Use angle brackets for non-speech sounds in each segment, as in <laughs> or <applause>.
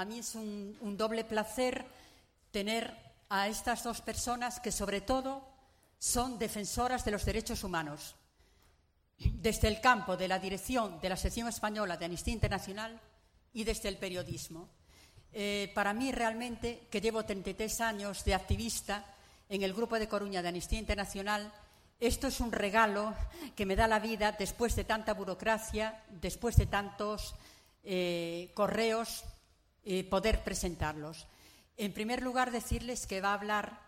a mí es un, doble placer tener a estas dos personas que sobre todo son defensoras de los derechos humanos. Desde el campo de la dirección de la sección española de Amnistía Internacional y desde el periodismo. Eh, para mí realmente, que llevo 33 años de activista en el Grupo de Coruña de Amnistía Internacional, esto es un regalo que me da la vida después de tanta burocracia, después de tantos eh, correos, eh, poder presentarlos. En primer lugar, decirles que va a hablar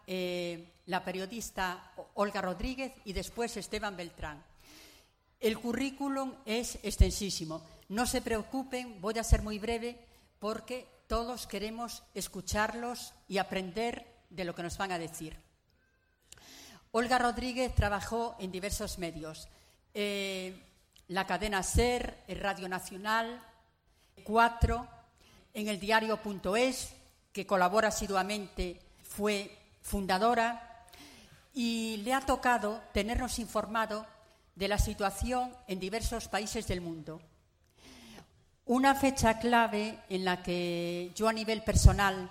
la periodista Olga Rodríguez y después Esteban Beltrán. El currículum es extensísimo. No se preocupen, voy a ser muy breve porque todos queremos escucharlos y aprender de lo que nos van a decir. Olga Rodríguez trabajó en diversos medios. Eh, la cadena SER, el Radio Nacional, Cuatro, en el diario.es, que colabora asiduamente, fue fundadora, y le ha tocado tenernos informado de la situación en diversos países del mundo. Una fecha clave en la que yo a nivel personal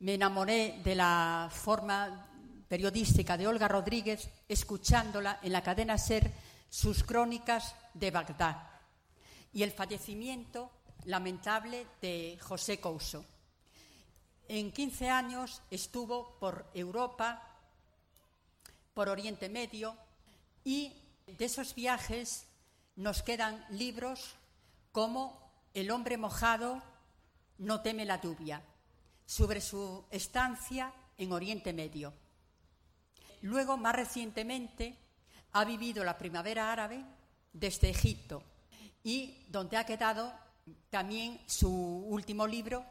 me enamoré de la forma periodística de Olga Rodríguez, escuchándola en la cadena SER sus crónicas de Bagdad y el fallecimiento lamentable de José Couso. En 15 años estuvo por Europa, por Oriente Medio y de esos viajes nos quedan libros como el hombre mojado no teme la lluvia, sobre su estancia en Oriente Medio. Luego, más recientemente, ha vivido la primavera árabe desde Egipto y donde ha quedado también su último libro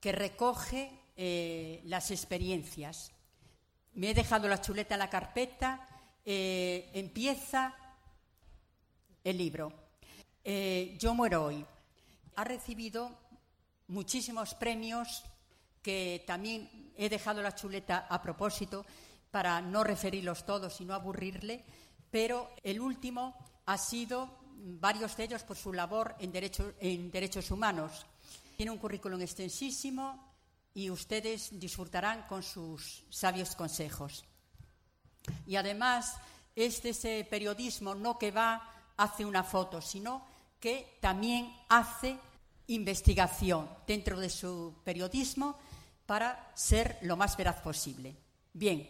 que recoge eh, las experiencias. Me he dejado la chuleta en la carpeta, eh, empieza el libro. Eh, yo muero hoy ha recibido muchísimos premios que también he dejado la chuleta a propósito para no referirlos todos y no aburrirle, pero el último ha sido varios de ellos por su labor en, derechos humanos. Tiene un currículum extensísimo y ustedes disfrutarán con sus sabios consejos. Y además es de ese periodismo no que va, hace una foto, sino que también hace investigación dentro de su periodismo para ser lo más veraz posible. Bien,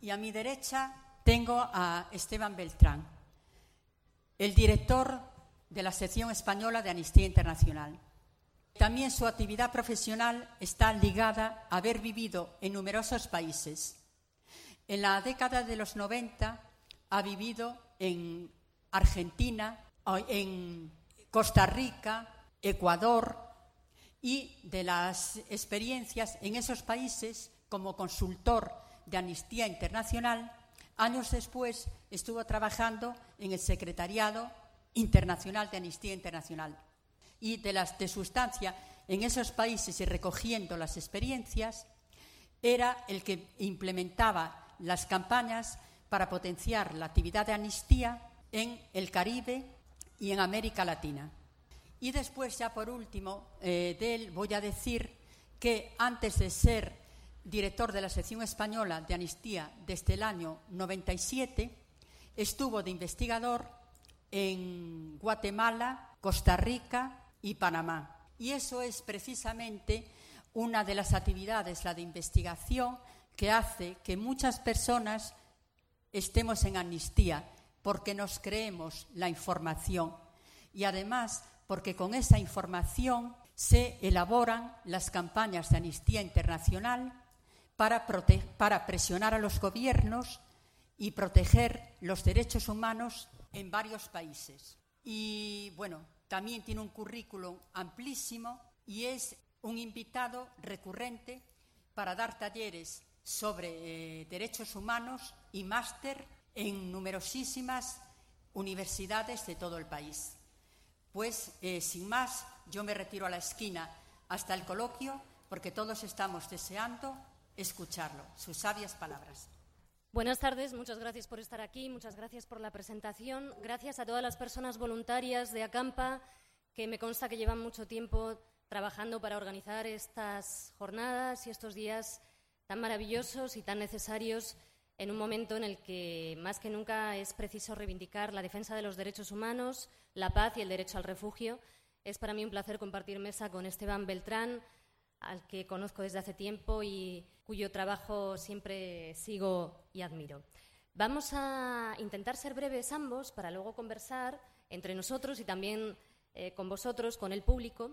y a mi derecha tengo a Esteban Beltrán, el director de la sección española de Amnistía Internacional. También su actividad profesional está ligada a haber vivido en numerosos países. En la década de los 90 ha vivido en Argentina, en Costa Rica, Ecuador y de las experiencias en esos países como consultor de Amnistía Internacional. Años después estuvo trabajando en el Secretariado Internacional de Amnistía Internacional. Y de, las, de su estancia en esos países y recogiendo las experiencias, era el que implementaba las campañas para potenciar la actividad de amnistía en el Caribe y en América Latina. Y después, ya por último, eh, de él voy a decir que antes de ser director de la sección española de Amnistía desde el año 97, estuvo de investigador en Guatemala, Costa Rica y Panamá. Y eso es precisamente una de las actividades, la de investigación, que hace que muchas personas estemos en amnistía, porque nos creemos la información. Y además porque con esa información se elaboran las campañas de Amnistía Internacional para, presionar a los gobiernos y proteger los derechos humanos en varios países. Y bueno, también tiene un currículum amplísimo y es un invitado recurrente para dar talleres sobre eh, derechos humanos y máster en numerosísimas universidades de todo el país. Pues, eh, sin más, yo me retiro a la esquina hasta el coloquio porque todos estamos deseando escucharlo, sus sabias palabras. Buenas tardes, muchas gracias por estar aquí, muchas gracias por la presentación, gracias a todas las personas voluntarias de Acampa que me consta que llevan mucho tiempo trabajando para organizar estas jornadas y estos días tan maravillosos y tan necesarios en un momento en el que más que nunca es preciso reivindicar la defensa de los derechos humanos, la paz y el derecho al refugio. Es para mí un placer compartir mesa con Esteban Beltrán, al que conozco desde hace tiempo y cuyo trabajo siempre sigo y admiro. Vamos a intentar ser breves ambos para luego conversar entre nosotros y también eh, con vosotros, con el público.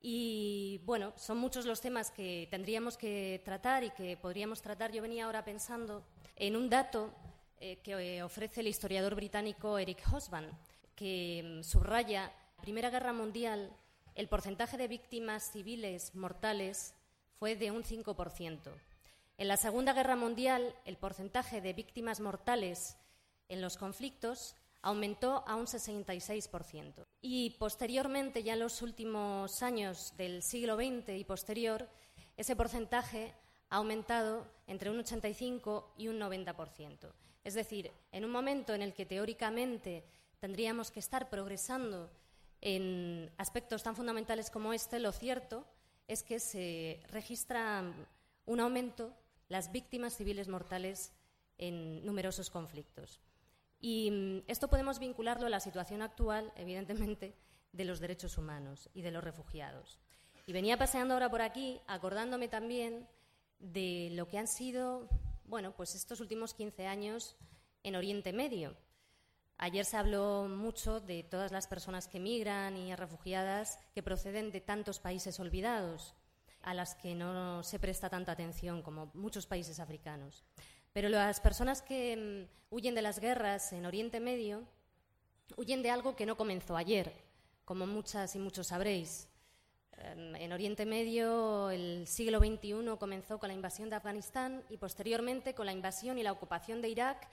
Y bueno, son muchos los temas que tendríamos que tratar y que podríamos tratar. Yo venía ahora pensando en un dato eh, que ofrece el historiador británico Eric Hobsbawm, que mm, subraya la Primera Guerra Mundial el porcentaje de víctimas civiles mortales fue de un 5%. En la Segunda Guerra Mundial, el porcentaje de víctimas mortales en los conflictos aumentó a un 66%. Y posteriormente, ya en los últimos años del siglo XX y posterior, ese porcentaje ha aumentado entre un 85 y un 90%. Es decir, en un momento en el que teóricamente tendríamos que estar progresando en aspectos tan fundamentales como este, lo cierto es que se registra un aumento las víctimas civiles mortales en numerosos conflictos. Y mm, esto podemos vincularlo a la situación actual, evidentemente, de los derechos humanos y de los refugiados. Y venía paseando ahora por aquí, acordándome también de lo que han sido, bueno, pues estos últimos 15 años en Oriente Medio. Ayer se habló mucho de todas las personas que migran y refugiadas que proceden de tantos países olvidados, a las que no se presta tanta atención como muchos países africanos. Pero las personas que mm, huyen de las guerras en Oriente Medio huyen de algo que no comenzó ayer, como muchas y muchos sabréis. Em, en Oriente Medio el siglo XXI comenzó con la invasión de Afganistán y posteriormente con la invasión y la ocupación de Irak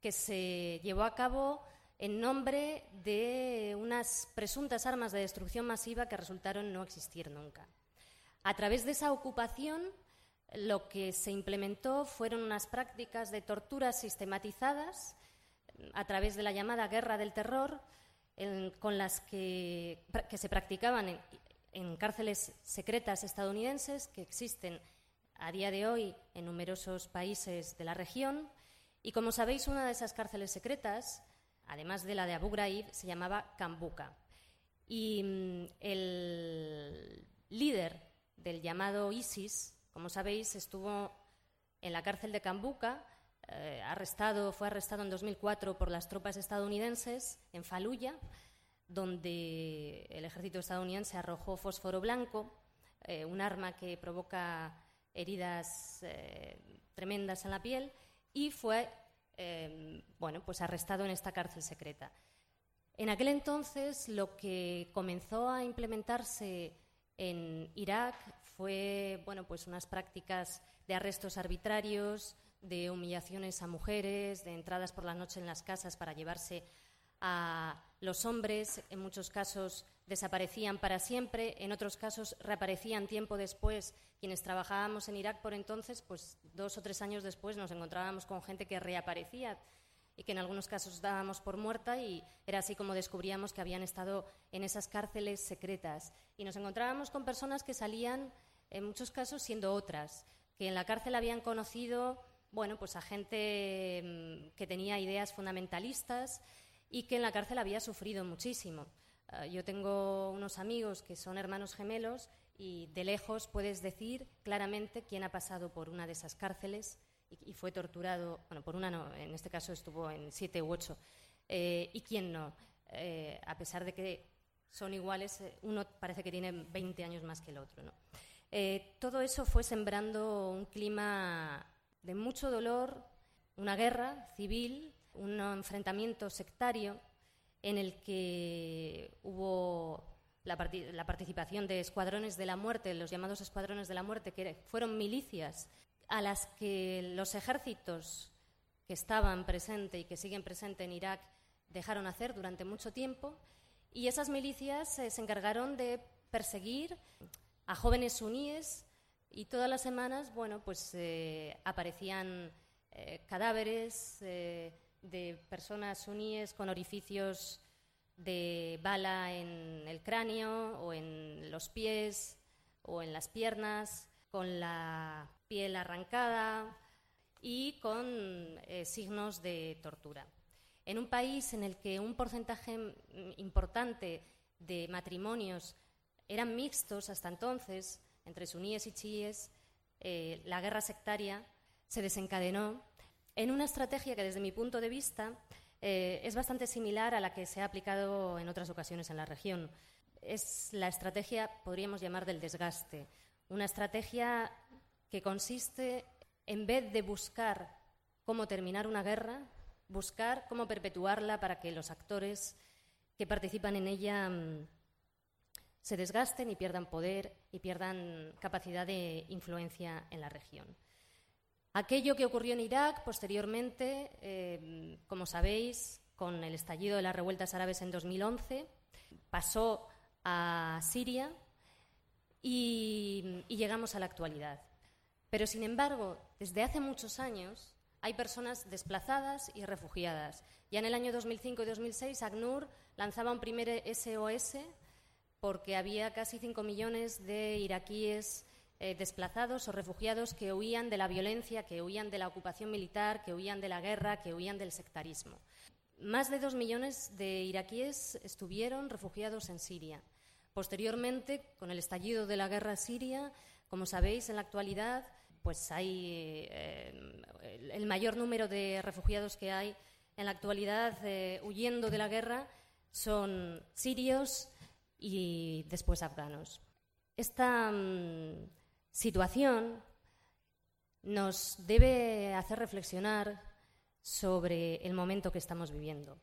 que se llevó a cabo en nombre de unas presuntas armas de destrucción masiva que resultaron no existir nunca. A través de esa ocupación, lo que se implementó fueron unas prácticas de tortura sistematizadas a través de la llamada guerra del terror, con las que, se practicaban en cárceles secretas estadounidenses que existen a día de hoy en numerosos países de la región y como sabéis, una de esas cárceles secretas, además de la de Abu Ghraib, se llamaba Kambuka. Y mm, el líder del llamado ISIS, como sabéis, estuvo en la cárcel de Kambuka, eh, arrestado, fue arrestado en 2004 por las tropas estadounidenses en Fallujah, donde el ejército estadounidense arrojó fósforo blanco, eh, un arma que provoca heridas eh, tremendas en la piel, y fue em, bueno, pues arrestado en esta cárcel secreta. En aquel entonces lo que comenzó a implementarse en Irak fue bueno, pues unas prácticas de arrestos arbitrarios, de humillaciones a mujeres, de entradas por la noche en las casas para llevarse a los hombres, en muchos casos desaparecían para siempre, en otros casos reaparecían tiempo después. Quienes trabajábamos en Irak por entonces, pues dos o tres años después nos encontrábamos con gente que reaparecía y que en algunos casos dábamos por muerta y era así como descubríamos que habían estado en esas cárceles secretas. Y nos encontrábamos con personas que salían, en muchos casos, siendo otras, que en la cárcel habían conocido, bueno, pues a gente mm, que tenía ideas fundamentalistas y que en la cárcel había sufrido muchísimo. Ah, yo tengo unos amigos que son hermanos gemelos y de lejos puedes decir claramente quién ha pasado por una de esas cárceles y, fue torturado, bueno, por una no, en este caso estuvo en siete u ocho, eh, y quién no. Eh, a pesar de que son iguales, eh, uno parece que tiene 20 años más que el otro. ¿no? todo eso fue sembrando un clima de mucho dolor, una guerra civil, un enfrentamiento sectario en el que hubo la, participación de escuadrones de la muerte, los llamados escuadrones de la muerte, que fueron milicias a las que los ejércitos que estaban presentes y que siguen presentes en Irak dejaron hacer durante mucho tiempo. Y esas milicias se encargaron de perseguir a jóvenes suníes y todas las semanas, bueno, pues eh, aparecían eh, cadáveres. De personas suníes con orificios de bala en el cráneo o en los pies o en las piernas, con la piel arrancada y con eh, signos de tortura. En un país en el que un porcentaje importante de matrimonios eran mixtos hasta entonces, entre suníes y chiíes, eh, la guerra sectaria se desencadenó en una estrategia que, desde mi punto de vista, eh, es bastante similar a la que se ha aplicado en otras ocasiones en la región. Es la estrategia, podríamos llamar, del desgaste. Una estrategia que consiste, en vez de buscar cómo terminar una guerra, buscar cómo perpetuarla para que los actores que participan en ella mm, se desgasten y pierdan poder y pierdan capacidad de influencia en la región. Aquello que ocurrió en Irak posteriormente, eh, como sabéis, con el estallido de las revueltas árabes en 2011, pasó a Siria y, y llegamos a la actualidad. Pero, sin embargo, desde hace muchos años hay personas desplazadas y refugiadas. Ya en el año 2005 y 2006, ACNUR lanzaba un primer SOS porque había casi 5 millones de iraquíes eh, desplazados o refugiados que huían de la violencia, que huían de la ocupación militar, que huían de la guerra, que huían del sectarismo. Más de dos millones de iraquíes estuvieron refugiados en Siria. Posteriormente, con el estallido de la guerra siria, como sabéis, en la actualidad, pues hay eh, el mayor número de refugiados que hay en la actualidad eh, huyendo de la guerra son sirios y después afganos. Esta mm, situación nos debe hacer reflexionar sobre el momento que estamos viviendo.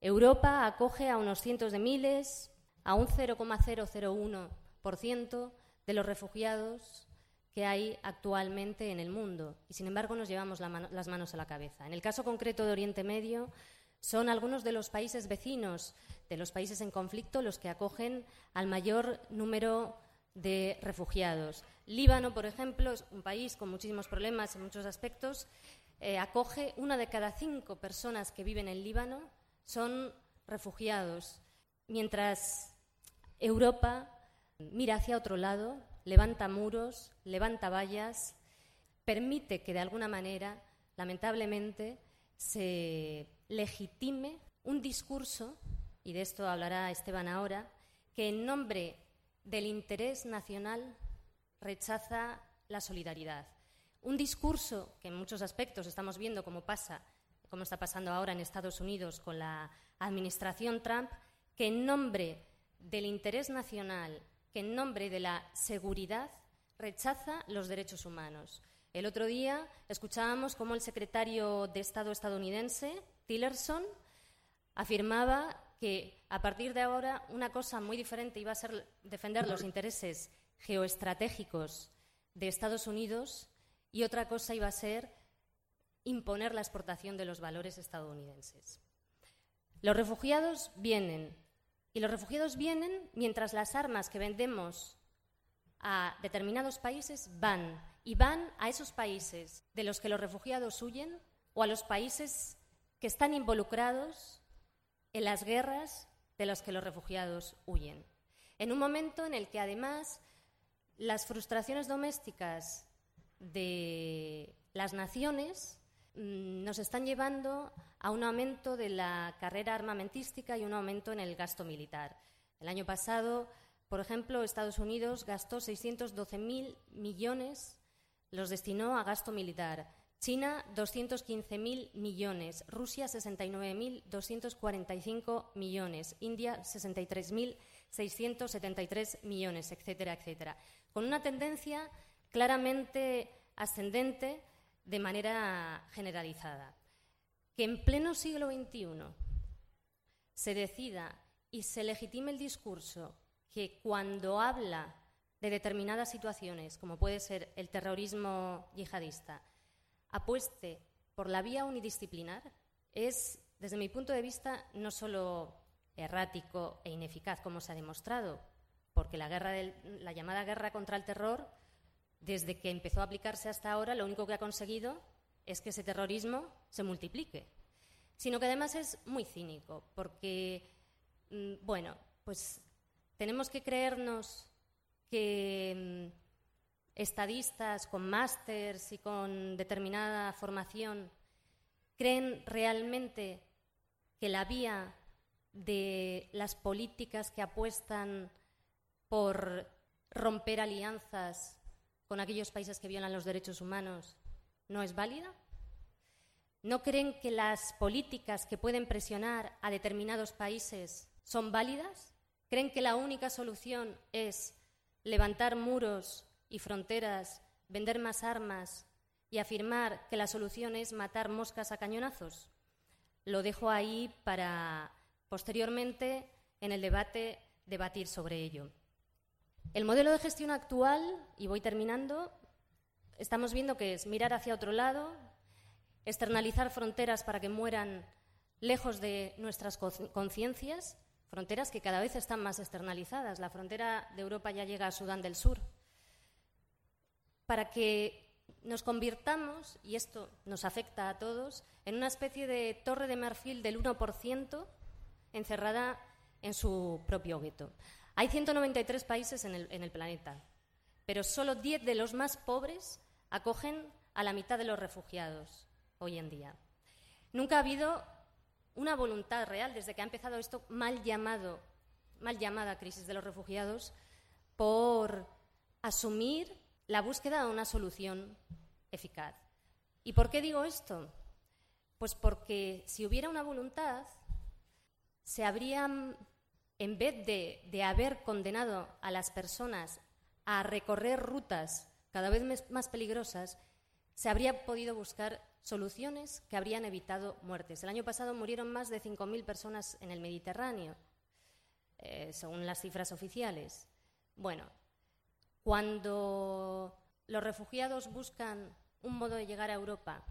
Europa acoge a unos cientos de miles, a un 0,001% de los refugiados que hay actualmente en el mundo y, sin embargo, nos llevamos las manos a la cabeza. En el caso concreto de Oriente Medio, son algunos de los países vecinos, de los países en conflicto, los que acogen al mayor número de refugiados. Líbano, por ejemplo, es un país con muchísimos problemas en muchos aspectos. Eh, acoge una de cada cinco personas que viven en Líbano son refugiados, mientras Europa mira hacia otro lado, levanta muros, levanta vallas, permite que de alguna manera, lamentablemente, se legitime un discurso, y de esto hablará Esteban ahora, que en nombre del interés nacional rechaza la solidaridad. Un discurso que en muchos aspectos estamos viendo cómo pasa, como está pasando ahora en Estados Unidos con la administración Trump, que en nombre del interés nacional, que en nombre de la seguridad rechaza los derechos humanos. El otro día escuchábamos cómo el secretario de Estado estadounidense, Tillerson, afirmaba que a partir de ahora una cosa muy diferente iba a ser defender los <coughs> intereses geoestratégicos de Estados Unidos y otra cosa iba a ser imponer la exportación de los valores estadounidenses. Los refugiados vienen y los refugiados vienen mientras las armas que vendemos a determinados países van y van a esos países de los que los refugiados huyen o a los países que están involucrados en las guerras de los que los refugiados huyen. En un momento en el que además las frustraciones domésticas de las naciones mm, nos están llevando a un aumento de la carrera armamentística y un aumento en el gasto militar. El año pasado, por ejemplo, Estados Unidos gastó 612.000 millones, los destinó a gasto militar. China, 215.000 millones. Rusia, 69.245 millones. India, 63.673 millones, etcétera, etcétera. Con una tendencia claramente ascendente de manera generalizada. Que en pleno siglo XXI se decida y se legitime el discurso que cuando habla de determinadas situaciones, como puede ser el terrorismo yihadista, apueste por la vía unidisciplinar es, desde mi punto de vista, no solo errático e ineficaz, como se ha demostrado, porque la, guerra la llamada guerra contra el terror, desde que empezó a aplicarse hasta ahora, lo único que ha conseguido es que ese terrorismo se multiplique, sino que además es muy cínico, porque mm, bueno, pues tenemos que creernos que mm, estadistas con másters y con determinada formación creen realmente que la vía de las políticas que apuestan por romper alianzas con aquellos países que violan los derechos humanos no es válida? ¿No creen que las políticas que pueden presionar a determinados países son válidas? ¿Creen que la única solución es levantar muros y fronteras, vender más armas y afirmar que la solución es matar moscas a cañonazos? Lo dejo ahí para posteriormente en el debate debatir sobre ello. El modelo de gestión actual, y voy terminando, estamos viendo que es mirar hacia otro lado, externalizar fronteras para que mueran lejos de nuestras conciencias, fronteras que cada vez están más externalizadas. La frontera de Europa ya llega a Sudán del Sur. Para que nos convirtamos, y esto nos afecta a todos, en una especie de torre de marfil del 1% encerrada en su propio gueto. Hay 193 países en el, planeta, pero solo 10 de los más pobres acogen a la mitad de los refugiados hoy en día. Nunca ha habido una voluntad real desde que ha empezado esto mal llamado, mal llamada crisis de los refugiados por asumir la búsqueda de una solución eficaz. ¿Y por qué digo esto? Pues porque si hubiera una voluntad, se habrían, en vez de, de haber condenado a las personas a recorrer rutas cada vez más peligrosas, se habría podido buscar soluciones que habrían evitado muertes. El año pasado murieron más de 5.000 personas en el Mediterráneo, eh, según las cifras oficiales. Bueno, cuando los refugiados buscan un modo de llegar a Europa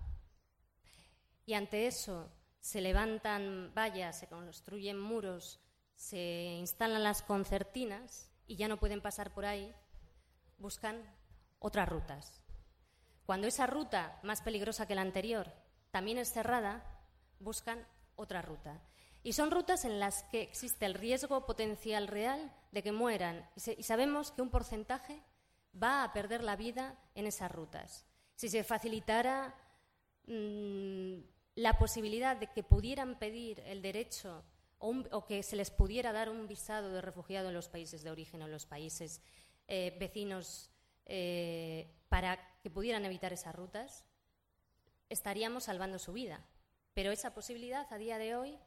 y ante eso se levantan vallas, se construyen muros, se instalan las concertinas y ya no pueden pasar por ahí, buscan otras rutas. Cuando esa ruta, más peligrosa que la anterior, también es cerrada, buscan otra ruta. Y son rutas en las que existe el riesgo potencial real de que mueran. Y, sabemos que un porcentaje va a perder la vida en esas rutas. Si se facilitara mm, la posibilidad de que pudieran pedir el derecho o, que se les pudiera dar un visado de refugiado en los países de origen o en los países eh, vecinos eh, para que pudieran evitar esas rutas, estaríamos salvando su vida. Pero esa posibilidad a día de hoy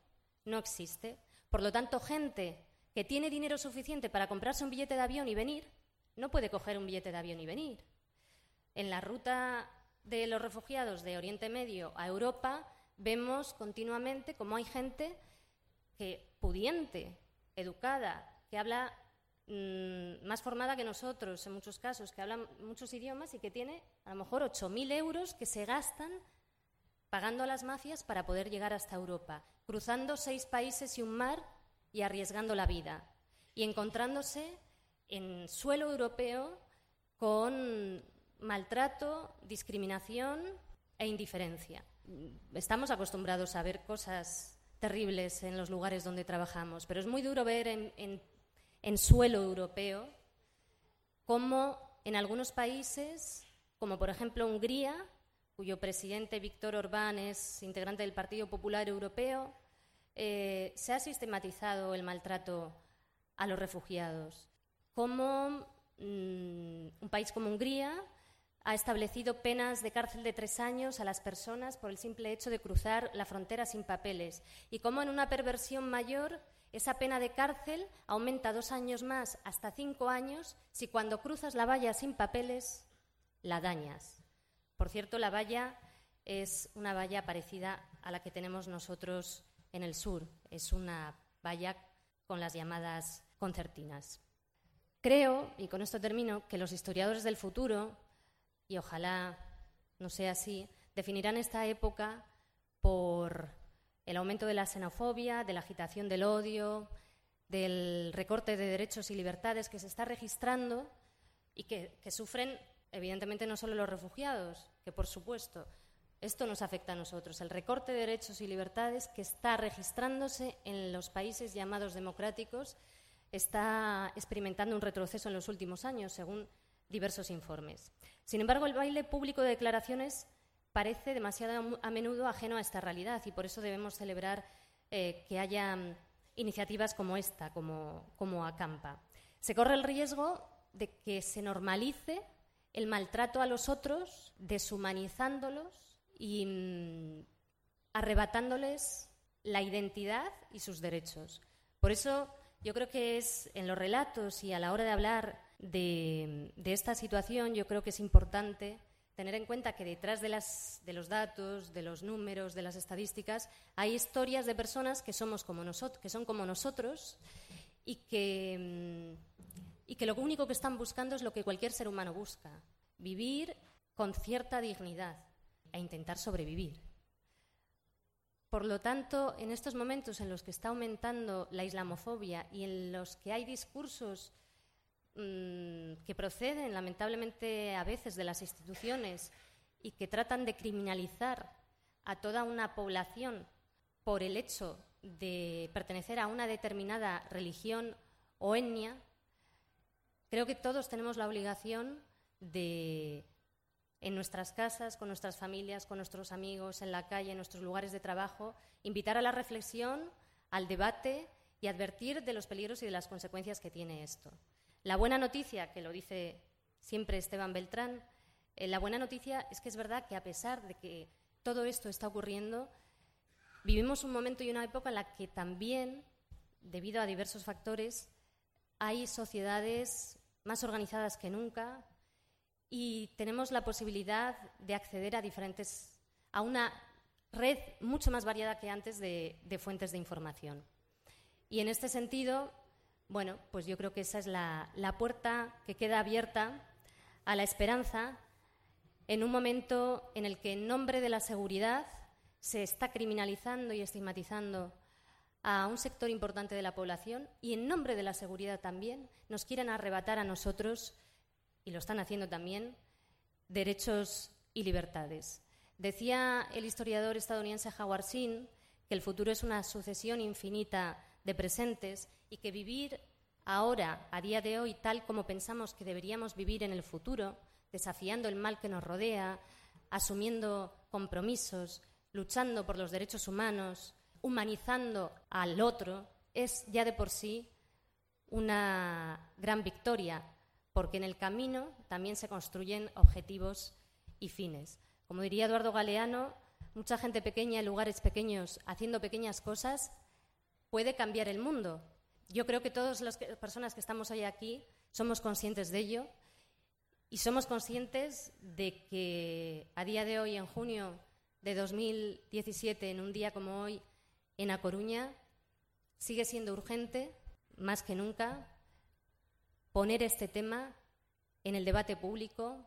no existe. Por lo tanto, gente que tiene dinero suficiente para comprarse un billete de avión y venir, no puede coger un billete de avión y venir. En la ruta de los refugiados de Oriente Medio a Europa vemos continuamente cómo hay gente pudiente, educada, que habla Mm, más formada que nosotros en muchos casos, que hablan muchos idiomas y que tiene a lo mejor 8.000 euros que se gastan pagando a las mafias para poder llegar hasta Europa, cruzando seis países y un mar y arriesgando la vida, y encontrándose en suelo europeo con maltrato, discriminación e indiferencia. Estamos acostumbrados a ver cosas terribles en los lugares donde trabajamos, pero es muy duro ver en, suelo europeo, como en algunos países, como por ejemplo Hungría, cuyo presidente Víctor Orbán es integrante del Partido Popular Europeo, eh, se ha sistematizado el maltrato a los refugiados. Como mm, un país como Hungría ha establecido penas de cárcel de tres años a las personas por el simple hecho de cruzar la frontera sin papeles. Y como en una perversión mayor esa pena de cárcel aumenta dos años más hasta cinco años si cuando cruzas la valla sin papeles la dañas. Por cierto, la valla es una valla parecida a la que tenemos nosotros en el sur. Es una valla con las llamadas concertinas. Creo, y con esto termino, que los historiadores del futuro, y ojalá no sea así, definirán esta época por el aumento de la xenofobia, de la agitación del odio, del recorte de derechos y libertades que se está registrando y que, sufren, evidentemente, no solo los refugiados, que por supuesto, Esto nos afecta a nosotros, el recorte de derechos y libertades que está registrándose en los países llamados democráticos está experimentando un retroceso en los últimos años, según diversos informes. Sin embargo, el baile público de declaraciones parece demasiado a menudo ajeno a esta realidad y por eso debemos celebrar eh, que haya mm, iniciativas como esta, como, Acampa. Se corre el riesgo de que se normalice el maltrato a los otros, deshumanizándolos y mm, arrebatándoles la identidad y sus derechos. Por eso yo creo que es en los relatos y a la hora de hablar de, esta situación, yo creo que es importante tener en cuenta que detrás de, los datos, de los números, de las estadísticas, hay historias de personas que, somos como que son como nosotros y que, mm, y que lo único que están buscando es lo que cualquier ser humano busca, vivir con cierta dignidad e intentar sobrevivir. Por lo tanto, en estos momentos en los que está aumentando la islamofobia y en los que hay discursos mm, que proceden, lamentablemente, a veces de las instituciones y que tratan de criminalizar a toda una población por el hecho de pertenecer a una determinada religión o etnia, creo que todos tenemos la obligación de en nuestras casas, con nuestras familias, con nuestros amigos, en la calle, en nuestros lugares de trabajo, invitar a la reflexión, al debate y advertir de los peligros y de las consecuencias que tiene esto. La buena noticia, que lo dice siempre Esteban Beltrán, eh, la buena noticia es que es verdad que a pesar de que todo esto está ocurriendo, vivimos un momento y una época en la que también, debido a diversos factores, hay sociedades más organizadas que nunca, y tenemos la posibilidad de acceder a diferentes, a una red mucho más variada que antes de, fuentes de información. Y en este sentido, bueno, pues yo creo que esa es la, la puerta que queda abierta a la esperanza en un momento en el que en nombre de la seguridad se está criminalizando y estigmatizando a un sector importante de la población y en nombre de la seguridad también nos quieren arrebatar a nosotros y lo están haciendo también, derechos y libertades. Decía el historiador estadounidense Howard Zinn que el futuro es una sucesión infinita de presentes y que vivir ahora, a día de hoy, tal como pensamos que deberíamos vivir en el futuro, desafiando el mal que nos rodea, asumiendo compromisos, luchando por los derechos humanos, humanizando al otro, es ya de por sí una gran victoria porque en el camino también se construyen objetivos y fines. Como diría Eduardo Galeano, mucha gente pequeña en lugares pequeños haciendo pequeñas cosas puede cambiar el mundo. Yo creo que todas las personas que estamos hoy aquí somos conscientes de ello y somos conscientes de que a día de hoy, en junio de 2017, en un día como hoy, en A Coruña, sigue siendo urgente, más que nunca, poner este tema en el debate público,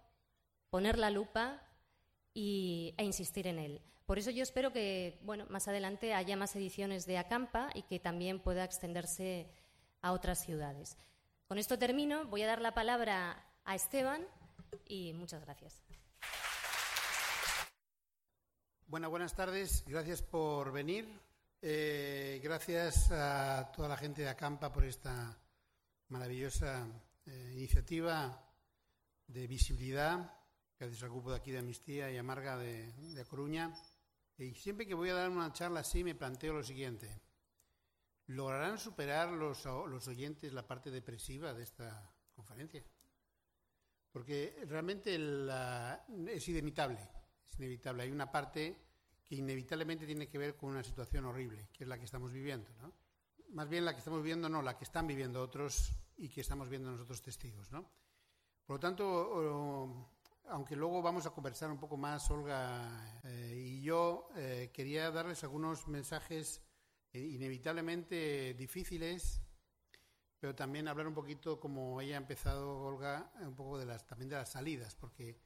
poner la lupa y, e insistir en él. Por eso yo espero que bueno, más adelante haya más ediciones de Acampa y que también pueda extenderse a otras ciudades. Con esto termino. Voy a dar la palabra a Esteban y muchas gracias. Bueno, buenas tardes. Gracias por venir. Eh, gracias a toda la gente de Acampa por esta maravillosa eh, iniciativa de visibilidad, gracias al grupo de aquí de Amnistía y Amarga de, de Coruña. Y siempre que voy a dar una charla así me planteo lo siguiente. ¿Lograrán superar los, los oyentes la parte depresiva de esta conferencia? Porque realmente es inevitable, es inevitable. Hay una parte que inevitablemente tiene que ver con una situación horrible, que es la que estamos viviendo, ¿no? Más bien la que estamos viviendo, no, la que están viviendo otros y que estamos viendo nosotros testigos. ¿no? Por lo tanto, aunque luego vamos a conversar un poco más, Olga eh, y yo, eh, quería darles algunos mensajes eh, inevitablemente difíciles, pero también hablar un poquito, como ella ha empezado, Olga, un poco de las, también de las salidas, porque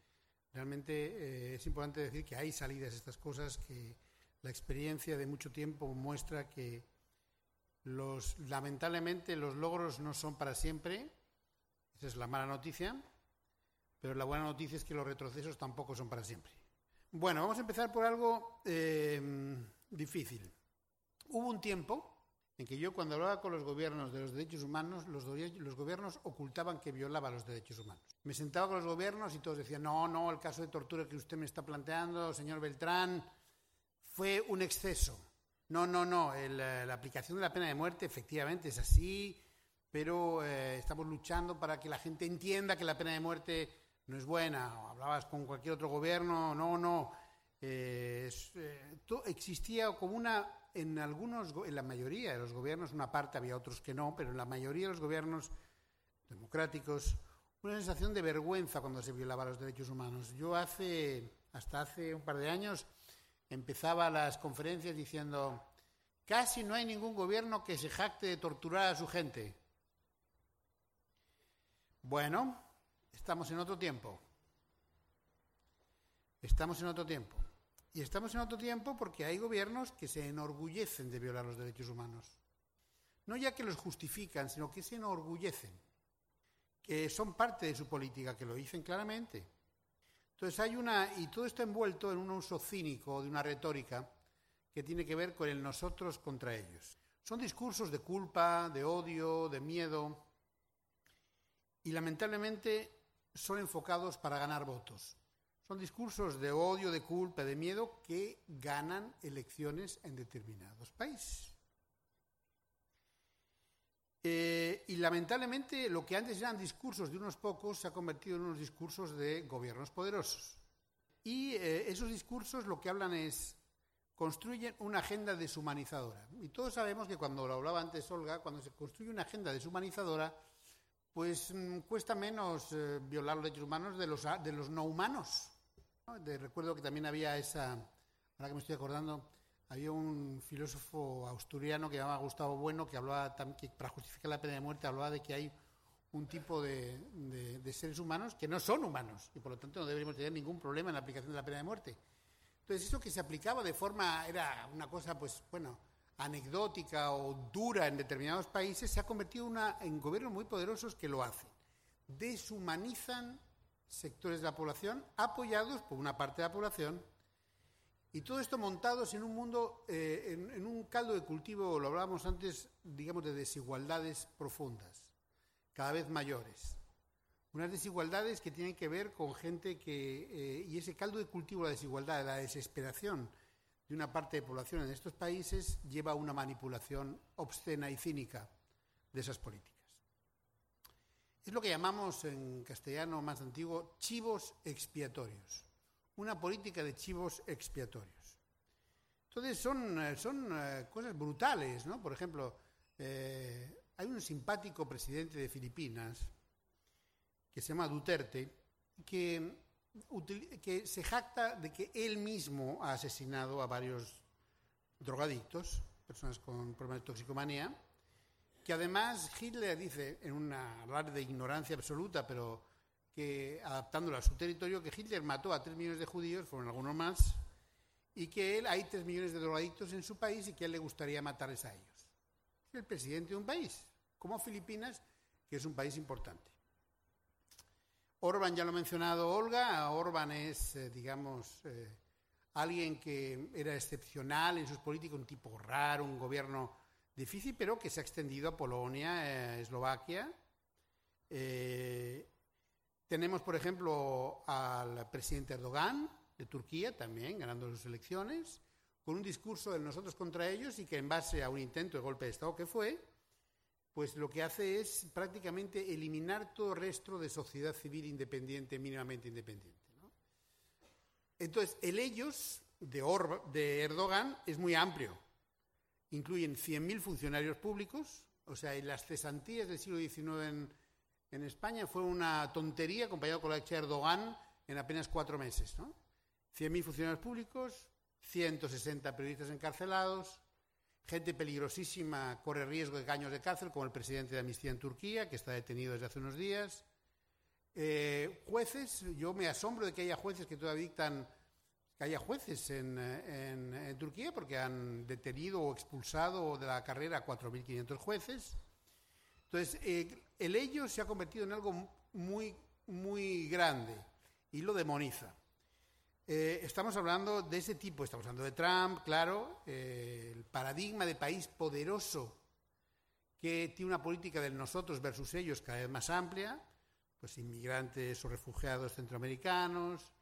realmente es importante decir que hay salidas a estas cosas, que la experiencia de mucho tiempo muestra que los, lamentablemente los logros no son para siempre, esa es la mala noticia, pero la buena noticia es que los retrocesos tampoco son para siempre. Bueno, vamos a empezar por algo eh, difícil. Hubo un tiempo en que yo cuando hablaba con los gobiernos de los derechos humanos, los, gobiernos ocultaban que violaba los derechos humanos. Me sentaba con los gobiernos y todos decían, no, no, el caso de tortura que usted me está planteando, señor Beltrán, fue un exceso. No, no, no, eh, la aplicación de la pena de muerte efectivamente es así, pero eh, estamos luchando para que la gente entienda que la pena de muerte no es buena. O hablabas con cualquier otro gobierno, no, no. Eh, existía como una, en algunos, en la mayoría de los gobiernos, una parte, había otros que no, pero en la mayoría de los gobiernos democráticos, una sensación de vergüenza cuando se violaba los derechos humanos. Yo hace, hasta hace un par de años, empezaba las conferencias diciendo, casi no hay ningún gobierno que se jacte de torturar a su gente. Bueno, estamos en otro tiempo. Estamos en otro tiempo. Y estamos en otro tiempo porque hay gobiernos que se enorgullecen de violar los derechos humanos. No ya que los justifican, sino que se enorgullecen, que son parte de su política, que lo dicen claramente. Entonces hay una, y todo está envuelto en un uso cínico de una retórica que tiene que ver con el nosotros contra ellos. Son discursos de culpa, de odio, de miedo, y lamentablemente son enfocados para ganar votos. Son discursos de odio, de culpa, de miedo que ganan elecciones en determinados países. Eh, y lamentablemente lo que antes eran discursos de unos pocos se ha convertido en unos discursos de gobiernos poderosos. Y eh, esos discursos lo que hablan es, construyen una agenda deshumanizadora. Y todos sabemos que cuando lo hablaba antes Olga, cuando se construye una agenda deshumanizadora, pues mm, cuesta menos eh, violar los derechos humanos de los, de los no humanos. recuerdo que también había esa, ahora que me estoy acordando, había un filósofo asturiano que llamaba Gustavo Bueno que hablaba, que para justificar la pena de muerte, hablaba de que hay un tipo de, de, seres humanos que no son humanos y por lo tanto no deberíamos tener ningún problema en la aplicación de la pena de muerte. Entonces eso que se aplicaba de forma, era una cosa pues bueno, anecdótica o dura en determinados países, se ha convertido en gobiernos muy poderosos que lo hacen. Deshumanizan sectores de la población apoyados por una parte de la población y todo esto montados en un mundo, eh, en, un caldo de cultivo, lo hablábamos antes, digamos, de desigualdades profundas, cada vez mayores. Unas desigualdades que tienen que ver con gente que, eh, y ese caldo de cultivo, la desigualdad, la desesperación de una parte de población en estos países, lleva a una manipulación obscena y cínica de esas políticas. Es lo que llamamos en castellano más antiguo chivos expiatorios una política de chivos expiatorios. Entonces son, eh, son eh, cosas brutales, ¿no? Por ejemplo, eh, hay un simpático presidente de Filipinas que se llama Duterte, que, que se jacta de que él mismo ha asesinado a varios drogadictos, personas con problemas de toxicomanía, que además Hitler dice, en una hablar de ignorancia absoluta, pero que, adaptándolo a su territorio, que Hitler mató a tres millones de judíos, fueron algunos más, y que él hay tres millones de drogadictos en su país y que él le gustaría matarles a ellos. El presidente de un país, como Filipinas, que es un país importante. Orban ya lo ha mencionado Olga, Orban es, eh, digamos, eh, alguien que era excepcional en sus políticas, un tipo raro, un gobierno difícil, pero que se ha extendido a Polonia, eh, Eslovaquia. Tenemos, por ejemplo, al presidente Erdogan de Turquía también ganando sus elecciones, con un discurso de nosotros contra ellos y que en base a un intento de golpe de Estado que fue, pues lo que hace es prácticamente eliminar todo resto de sociedad civil independiente, mínimamente independiente. Entonces, el ellos de, Erdogan es muy amplio. Incluyen 100.000 funcionarios públicos, o sea, en las cesantías del siglo XIX en, España fue una tontería acompañado con la de Erdogan en apenas cuatro meses. ¿no? 100.000 funcionarios públicos, 160 periodistas encarcelados, gente peligrosísima corre riesgo de años de cárcel, como el presidente de Amnistía en Turquía, que está detenido desde hace unos días. Eh, jueces, yo me asombro de que haya jueces que todavía dictan, que haya jueces en, Turquía, porque han detenido o expulsado de la carrera a 4.500 jueces. Entonces, eh, el ello se ha convertido en algo muy, muy grande y lo demoniza. Eh, estamos hablando de ese tipo, estamos hablando de Trump, claro, eh, el paradigma de país poderoso que tiene una política de nosotros versus ellos cada vez más amplia, pues inmigrantes o refugiados centroamericanos,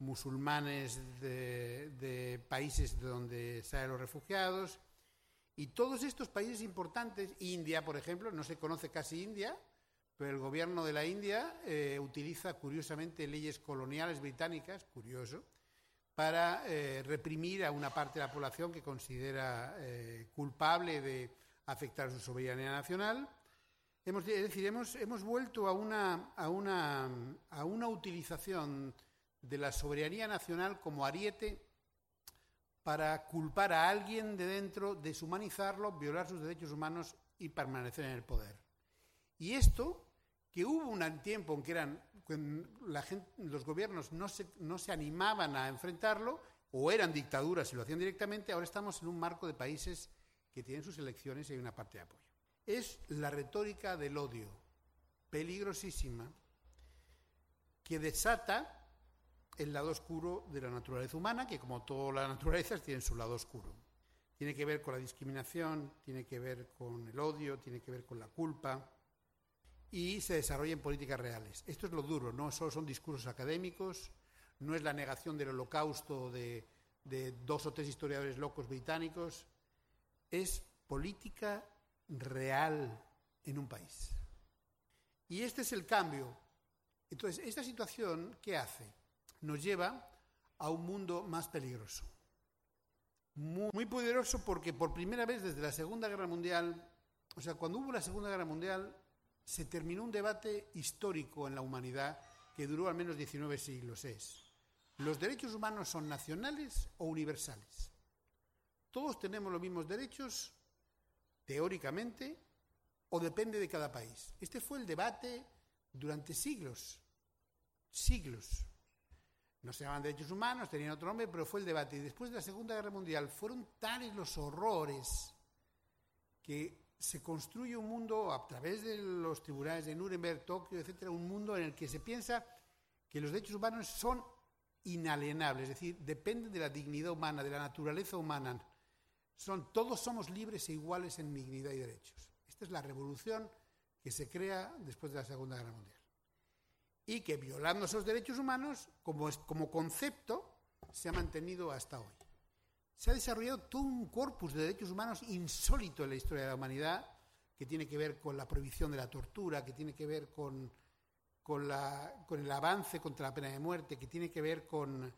musulmanes de, países de donde salen los refugiados, y todos estos países importantes, India, por ejemplo, no se conoce casi India, pero el gobierno de la India eh, utiliza curiosamente leyes coloniales británicas, curioso, para eh, reprimir a una parte de la población que considera eh, culpable de afectar su soberanía nacional. Hemos, es decir, hemos, vuelto a una, a, una, a una utilización de la soberanía nacional como ariete para culpar a alguien de dentro, deshumanizarlo, violar sus derechos humanos y permanecer en el poder. Y esto, que hubo un tiempo en que eran, la gente, los gobiernos no se, no se animaban a enfrentarlo, o eran dictaduras y lo hacían directamente, ahora estamos en un marco de países que tienen sus elecciones y hay una parte de apoyo. Es la retórica del odio, peligrosísima, que desata el lado oscuro de la naturaleza humana, que como todas las naturalezas tienen su lado oscuro. Tiene que ver con la discriminación, tiene que ver con el odio, tiene que ver con la culpa y se desarrolla en políticas reales. Esto es lo duro, no solo son discursos académicos, no es la negación del holocausto de, de dos o tres historiadores locos británicos, es política real en un país. Y este es el cambio. Entonces, esta situación, ¿qué hace? nos lleva a un mundo más peligroso. Muy, poderoso porque por primera vez desde la Segunda Guerra Mundial, o sea, cuando hubo la Segunda Guerra Mundial, se terminó un debate histórico en la humanidad que duró al menos 19 siglos. Es, ¿los derechos humanos son nacionales o universales? ¿Todos tenemos los mismos derechos, teóricamente, o depende de cada país? Este fue el debate durante siglos, siglos no se llamaban derechos humanos, tenían otro nombre, pero fue el debate. Y después de la Segunda Guerra Mundial fueron tales los horrores que se construye un mundo a través de los tribunales de Nuremberg, Tokio, etcétera, un mundo en el que se piensa que los derechos humanos son inalienables, es decir, dependen de la dignidad humana, de la naturaleza humana. Son, todos somos libres e iguales en dignidad y derechos. Esta es la revolución que se crea después de la Segunda Guerra Mundial y que violando esos derechos humanos, como, como concepto, se ha mantenido hasta hoy. Se ha desarrollado todo un corpus de derechos humanos insólito en la historia de la humanidad, que tiene que ver con la prohibición de la tortura, que tiene que ver con, con, el avance contra la pena de muerte, que tiene que ver con,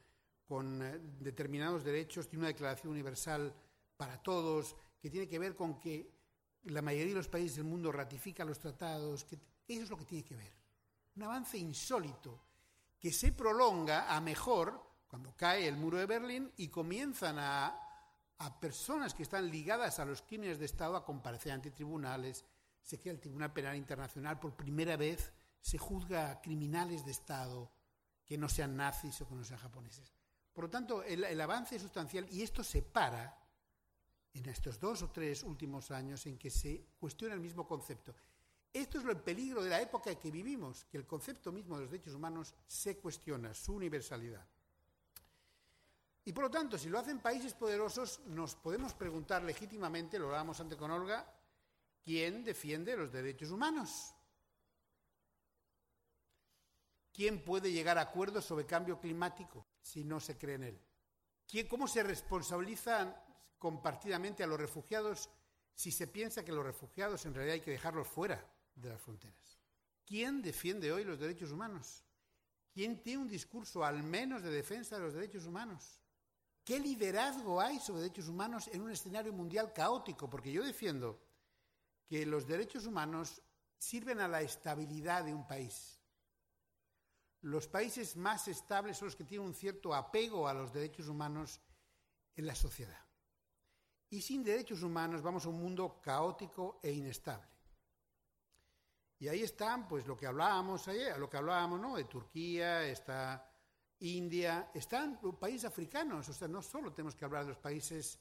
con eh, determinados derechos, tiene una declaración universal para todos, que tiene que ver con que la mayoría de los países del mundo ratifican los tratados, eso es lo que tiene que ver. Un avance insólito que se prolonga a mejor cuando cae el muro de Berlín y comienzan a, personas que están ligadas a los crímenes de Estado a comparecer ante tribunales. Se crea el Tribunal Penal Internacional, por primera vez se juzga a criminales de Estado que no sean nazis o que no sean japoneses. Por lo tanto, el, el avance es sustancial y esto se para en estos dos o tres últimos años en que se cuestiona el mismo concepto. Esto es lo peligro de la época en que vivimos, que el concepto mismo de los derechos humanos se cuestiona, su universalidad. Y por lo tanto, si lo hacen países poderosos, nos podemos preguntar legítimamente, lo hablábamos antes con Olga, ¿quién defiende los derechos humanos? ¿Quién puede llegar a acuerdos sobre cambio climático si no se cree en él? ¿Cómo se responsabilizan compartidamente a los refugiados si se piensa que los refugiados en realidad hay que dejarlos fuera? de las fronteras. ¿Quién defiende hoy los derechos humanos? ¿Quién tiene un discurso al menos de defensa de los derechos humanos? ¿Qué liderazgo hay sobre derechos humanos en un escenario mundial caótico? Porque yo defiendo que los derechos humanos sirven a la estabilidad de un país. Los países más estables son los que tienen un cierto apego a los derechos humanos en la sociedad. Y sin derechos humanos vamos a un mundo caótico e inestable. Y ahí están, pues lo que hablábamos ayer, lo que hablábamos, ¿no? De Turquía, está India, están países africanos, o sea, no solo tenemos que hablar de los países,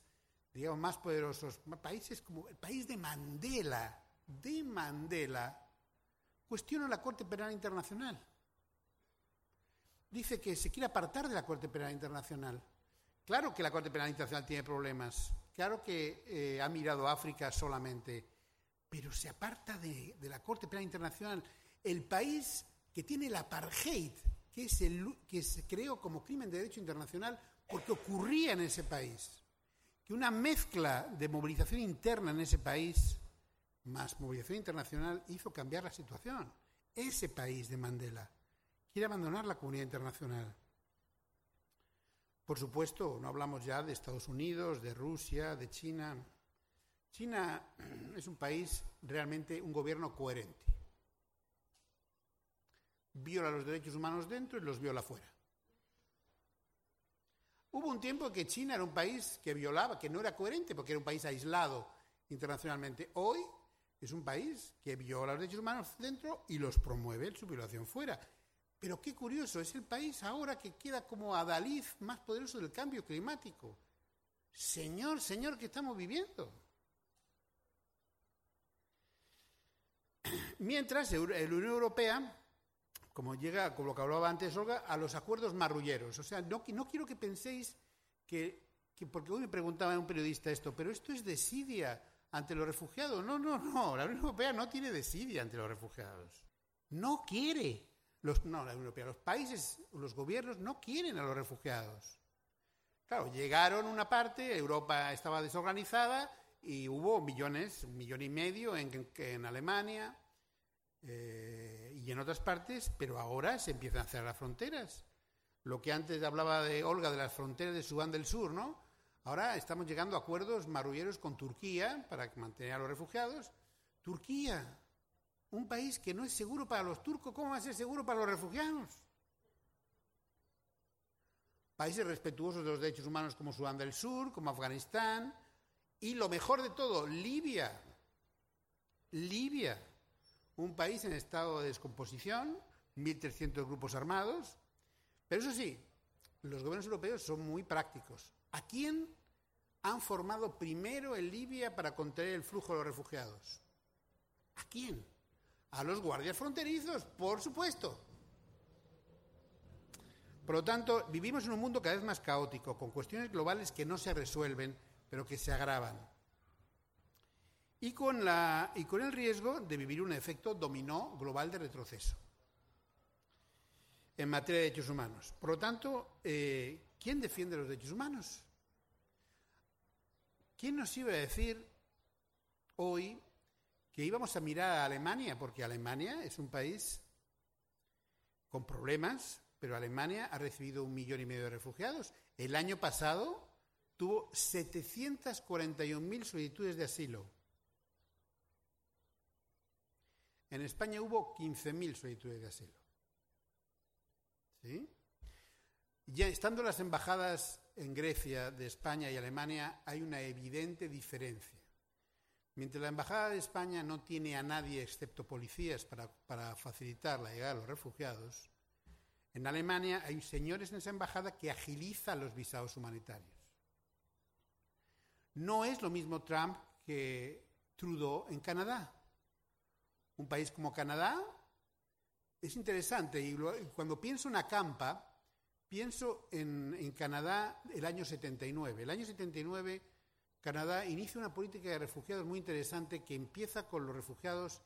digamos, más poderosos, países como el país de Mandela, de Mandela, cuestiona la Corte Penal Internacional. dice que se quiere apartar de la Corte Penal Internacional. Claro que la Corte Penal Internacional tiene problemas, claro que eh, ha mirado a África solamente, pero se aparta de, la Corte Penal Internacional el país que tiene el apartheid, que, se creó como crimen de derecho internacional porque ocurría en ese país. Que una mezcla de movilización interna en ese país más movilización internacional hizo cambiar la situación. Ese país de Mandela quiere abandonar la comunidad internacional. Por supuesto, no hablamos ya de Estados Unidos, de Rusia, de China. China <clears throat> es un país realmente un gobierno coherente. Viola los derechos humanos dentro y los viola fuera. Hubo un tiempo que China era un país que violaba, que no era coherente porque era un país aislado internacionalmente. Hoy es un país que viola los derechos humanos dentro y los promueve en su violación fuera. Pero qué curioso, es el país ahora que queda como adalid más poderoso del cambio climático. Señor, señor, ¿qué estamos viviendo? <clears throat> Mientras la Unión Europea, como llega, como lo que hablaba antes Olga, a los acuerdos marrulleros. O sea, no, quiero que penséis que, que, porque hoy me preguntaba un periodista esto, pero esto es desidia ante los refugiados. No, no, no, la Unión Europea no tiene desidia ante los refugiados. No quiere los, no, la Unión Europea, los países, los gobiernos no quieren a los refugiados. Claro, llegaron una parte, Europa estaba desorganizada y hubo millones, un millón y medio en, en Alemania eh, y en otras partes, pero ahora se empiezan a cerrar las fronteras. Lo que antes hablaba de Olga de las fronteras de Sudán del Sur, ¿no? Ahora estamos llegando a acuerdos marrulleros con Turquía para mantener a los refugiados. Turquía, un país que no es seguro para los turcos, ¿cómo va a ser seguro para los refugiados? Países respetuosos de los derechos humanos como Sudán del Sur, como Afganistán, y lo mejor de todo, Libia. Libia, un país en estado de descomposición, 1.300 grupos armados. Pero eso sí, los gobiernos europeos son muy prácticos. ¿A quién han formado primero en Libia para contener el flujo de los refugiados? ¿A quién? A los guardias fronterizos, por supuesto. Por lo tanto, vivimos en un mundo cada vez más caótico, con cuestiones globales que no se resuelven, pero que se agravan. Y con, la, y con el riesgo de vivir un efecto dominó global de retroceso en materia de derechos humanos. Por lo tanto, eh, ¿quién defiende los derechos humanos? ¿Quién nos iba a decir hoy que íbamos a mirar a Alemania, porque Alemania es un país con problemas, pero Alemania ha recibido un millón y medio de refugiados. El año pasado tuvo 741.000 solicitudes de asilo. En España hubo 15.000 solicitudes de asilo. ¿Sí? Ya estando las embajadas en Grecia de España y Alemania, hay una evidente diferencia. Mientras la Embajada de España no tiene a nadie excepto policías para, facilitar la llegada de los refugiados, en Alemania hay señores en esa embajada que agilizan los visados humanitarios. No es lo mismo Trump que Trudeau en Canadá. Un país como Canadá es interesante y cuando pienso en Acampa, pienso en, en Canadá el año 79. El año 79 Canadá inicia una política de refugiados muy interesante que empieza con los refugiados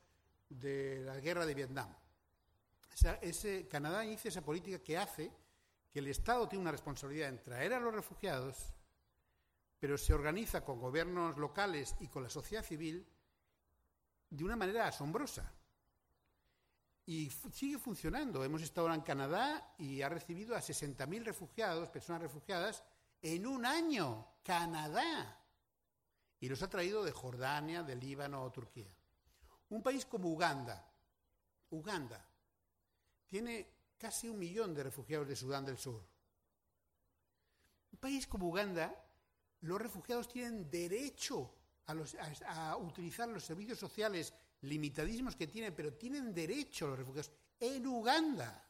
de la guerra de Vietnam. ese, Canadá inicia esa política que hace que el Estado tiene una responsabilidad en traer a los refugiados, pero se organiza con gobiernos locales y con la sociedad civil de una manera asombrosa. Y sigue funcionando. Hemos estado ahora en Canadá y ha recibido a 60.000 refugiados, personas refugiadas, en un año. Canadá y los ha traído de Jordania, de Líbano o Turquía. Un país como Uganda, Uganda, tiene casi un millón de refugiados de Sudán del Sur. Un país como Uganda, los refugiados tienen derecho a, a, utilizar los servicios sociales limitadísimos que tienen, pero tienen derecho los refugiados en Uganda.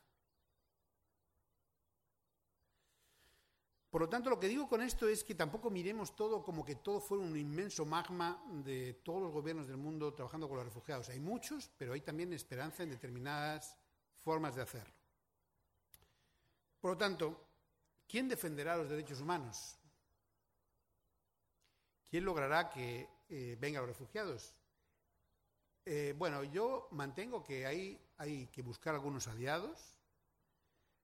Por lo tanto, lo que digo con esto es que tampoco miremos todo como que todo fuera un inmenso magma de todos los gobiernos del mundo trabajando con los refugiados. Hay muchos, pero hay también esperanza en determinadas formas de hacerlo. Por lo tanto, ¿quién defenderá los derechos humanos? ¿Quién logrará que eh, vengan los refugiados? Eh, bueno, yo mantengo que hay, que buscar algunos aliados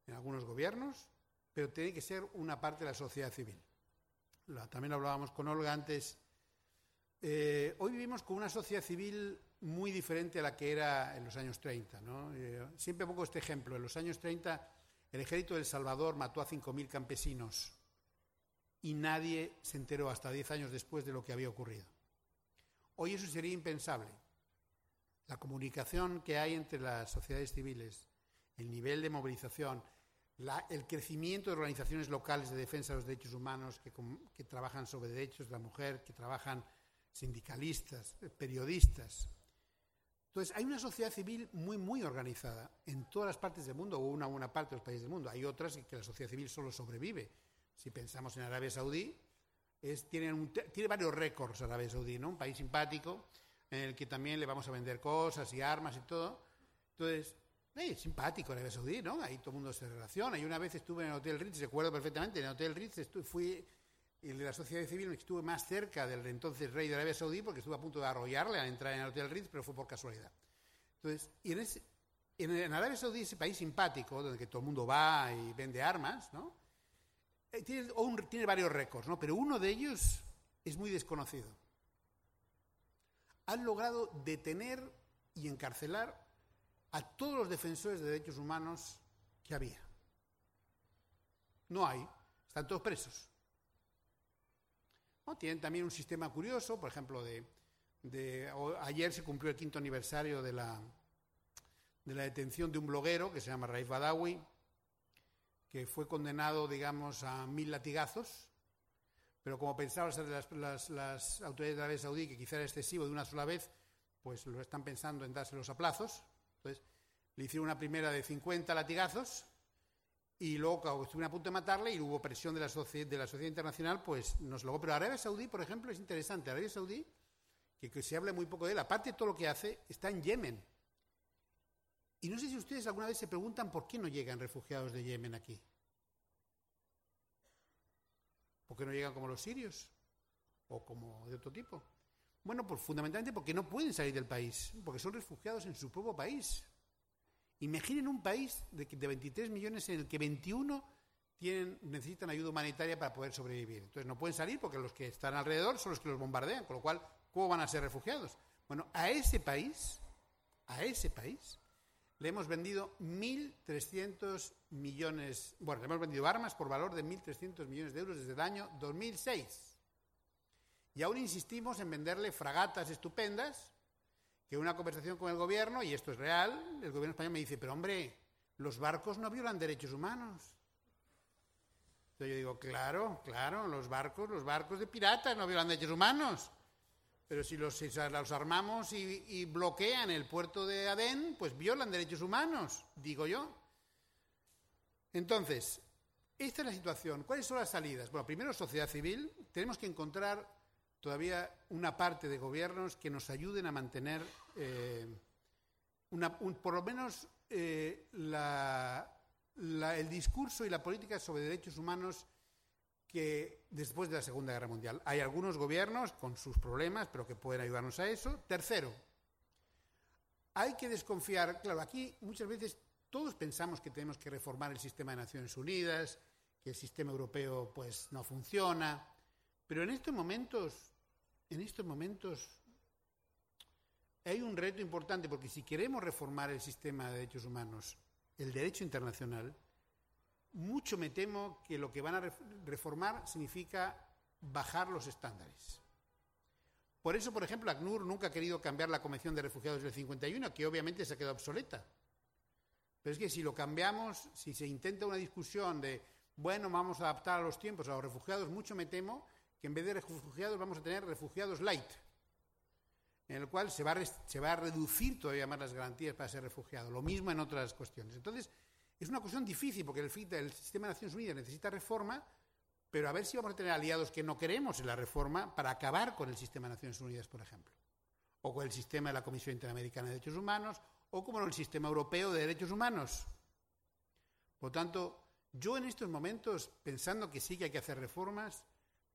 en algunos gobiernos, pero tiene que ser una parte de la sociedad civil. también hablábamos con Olga antes. Eh, hoy vivimos con una sociedad civil muy diferente a la que era en los años 30. siempre pongo este ejemplo. En los años 30 el ejército de El Salvador mató a 5.000 campesinos y nadie se enteró hasta 10 años después de lo que había ocurrido. Hoy eso sería impensable. La comunicación que hay entre las sociedades civiles, el nivel de movilización, el crecimiento de organizaciones locales de defensa de los derechos humanos que, trabajan sobre derechos de la mujer, que trabajan sindicalistas, periodistas, entonces, hay una sociedad civil muy, muy organizada en todas las partes del mundo, o una buena parte de los países del mundo. Hay otras que la sociedad civil solo sobrevive. Si pensamos en Arabia Saudí, tiene, varios récords Arabia Saudí, ¿no? Un país simpático, en el que también le vamos a vender cosas y armas y todo. Entonces, es simpático Arabia Saudí, ¿no? Ahí todo el mundo se relaciona. Y una vez estuve en el Hotel Ritz, recuerdo perfectamente, en el Hotel Ritz fui el de la sociedad civil estuve más cerca del entonces rey de Arabia Saudí porque estuve a punto de arrollarle al entrar en el Hotel Ritz, pero fue por casualidad. Entonces, y en, Arabia Saudí, ese país simpático, donde todo el mundo va y vende armas, ¿no? Eh, tiene, varios récords, ¿no? Pero uno de ellos es muy desconocido. Han logrado detener y encarcelar a todos los defensores de derechos humanos que había. No hay, están todos presos. Tienen también un sistema curioso, por ejemplo, de, ayer se cumplió el quinto aniversario de la, de la detención de un bloguero que se llama Raif Badawi, que fue condenado, digamos, a mil latigazos, pero como pensaban las, las, autoridades de Arabia Saudí que quizá era excesivo de una sola vez, pues lo están pensando en dárselos a plazos. Entonces, le hicieron una primera de 50 latigazos y luego, estuvieron a punto de matarle y hubo presión de la, de la sociedad internacional, pues nos logró. Pero Arabia Saudí, por ejemplo, es interesante. Arabia Saudí, que, se habla muy poco de él, aparte de todo lo que hace, está en Yemen. Y no sé si ustedes alguna vez se preguntan por qué no llegan refugiados de Yemen aquí. ¿Por qué no llegan como los sirios? ¿O como de otro tipo? Bueno, pues fundamentalmente porque no pueden salir del país, porque son refugiados en su propio país. Imaginen un país de, de 23 millones en el que 21 tienen, necesitan ayuda humanitaria para poder sobrevivir. Entonces no pueden salir porque los que están alrededor son los que los bombardean, con lo cual, ¿cómo van a ser refugiados? Bueno, a ese país, a ese país, le hemos vendido 1.300 millones, bueno, le hemos vendido armas por valor de 1.300 millones de euros desde el año 2006. Y aún insistimos en venderle fragatas estupendas que una conversación con el gobierno, y esto es real, el gobierno español me dice, pero hombre, los barcos no violan derechos humanos. Entonces yo digo, claro, claro, los barcos, los barcos de piratas no violan derechos humanos. Pero si los, armamos y, bloquean el puerto de Adén, pues violan derechos humanos, digo yo. Entonces, esta es la situación. ¿Cuáles son las salidas? Bueno, primero, sociedad civil. Tenemos que encontrar todavía una parte de gobiernos que nos ayuden a mantener eh, por lo menos eh, el discurso y la política sobre derechos humanos que después de la Segunda Guerra Mundial. Hay algunos gobiernos con sus problemas, pero que pueden ayudarnos a eso. Tercero, hay que desconfiar, claro, aquí muchas veces todos pensamos que tenemos que reformar el sistema de Naciones Unidas, que el sistema europeo pues no funciona, pero en estos momentos en estos momentos hay un reto importante porque si queremos reformar el sistema de derechos humanos, el derecho internacional, mucho me temo que lo que van a reformar significa bajar los estándares. Por eso, por ejemplo, ACNUR nunca ha querido cambiar la Convención de Refugiados del 51, que obviamente se ha quedado obsoleta. Pero es que si lo cambiamos, si se intenta una discusión de, bueno, vamos a adaptar a los tiempos a los refugiados, mucho me temo que en vez de refugiados vamos a tener refugiados light, en el cual se va, a, se va a reducir todavía más las garantías para ser refugiado. Lo mismo en otras cuestiones. Entonces, es una cuestión difícil porque el, sistema de Naciones Unidas necesita reforma, pero a ver si vamos a tener aliados que no queremos en la reforma para acabar con el sistema de Naciones Unidas, por ejemplo, o con el sistema de la Comisión Interamericana de Derechos Humanos, o como el sistema europeo de derechos humanos. Por tanto, Yo en estos momentos, pensando que sí que hay que hacer reformas,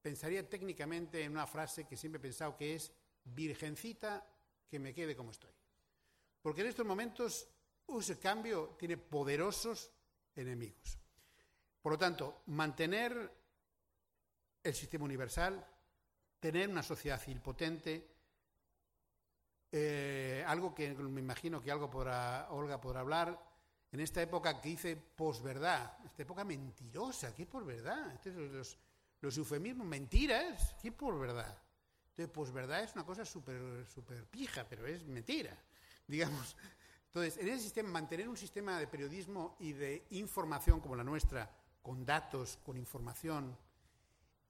pensaría técnicamente en una frase que siempre he pensado que es virgencita que me quede como estoy. Porque en estos momentos ese cambio tiene poderosos enemigos. Por lo tanto, mantener el sistema universal, tener una sociedad civil potente, eh, algo que me imagino que algo podrá, Olga podrá hablar, en esta época que dice posverdad, esta época mentirosa, ¿qué posverdad? Este los, los eufemismos, mentiras, ¿qué posverdad? Entonces, posverdad es una cosa súper super pija, pero es mentira, digamos. Entonces, en ese sistema, mantener un sistema de periodismo y de información como la nuestra, con datos, con información,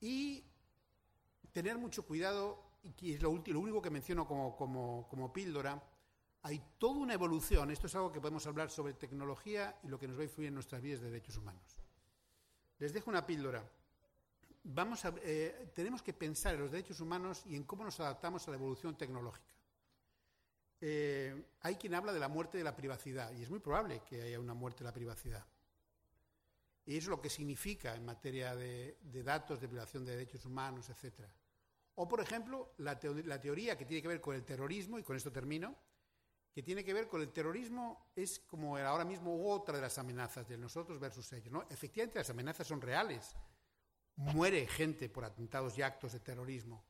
y tener mucho cuidado, y es lo, único que menciono como píldora, hay toda una evolución, esto es algo que podemos hablar sobre tecnología y lo que nos va a influir en nuestras vidas de derechos humanos. Les dejo una píldora. Vamos a, eh, tenemos que pensar en los derechos humanos y en cómo nos adaptamos a la evolución tecnológica. Eh, hay quien habla de la muerte de la privacidad y es muy probable que haya una muerte de la privacidad. Y eso es lo que significa en materia de, datos, de violación de derechos humanos, etc. O, por ejemplo, la, la teoría que tiene que ver con el terrorismo, y con esto termino, que tiene que ver con el terrorismo, es como ahora mismo otra de las amenazas de nosotros versus ellos. ¿no? Efectivamente, las amenazas son reales. Muere gente por atentados y actos de terrorismo.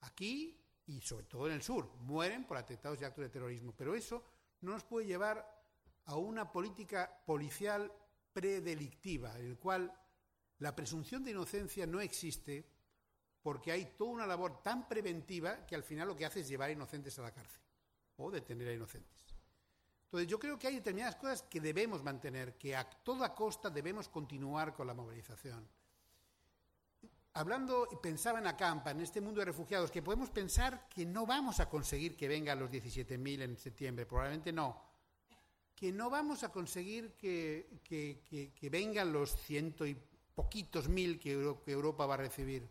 Aquí y sobre todo en el sur, mueren por atentados y actos de terrorismo. Pero eso no nos puede llevar a una política policial predelictiva, en el cual la presunción de inocencia no existe porque hay toda una labor tan preventiva que al final lo que hace es llevar a inocentes a la cárcel o detener a inocentes. Entonces yo creo que hay determinadas cosas que debemos mantener, que a toda costa debemos continuar con la movilización. Hablando, pensaba en Acampa, en este mundo de refugiados, que podemos pensar que no vamos a conseguir que vengan los 17.000 en septiembre, probablemente no, que no vamos a conseguir que, que, vengan los ciento y poquitos mil que Europa va a recibir.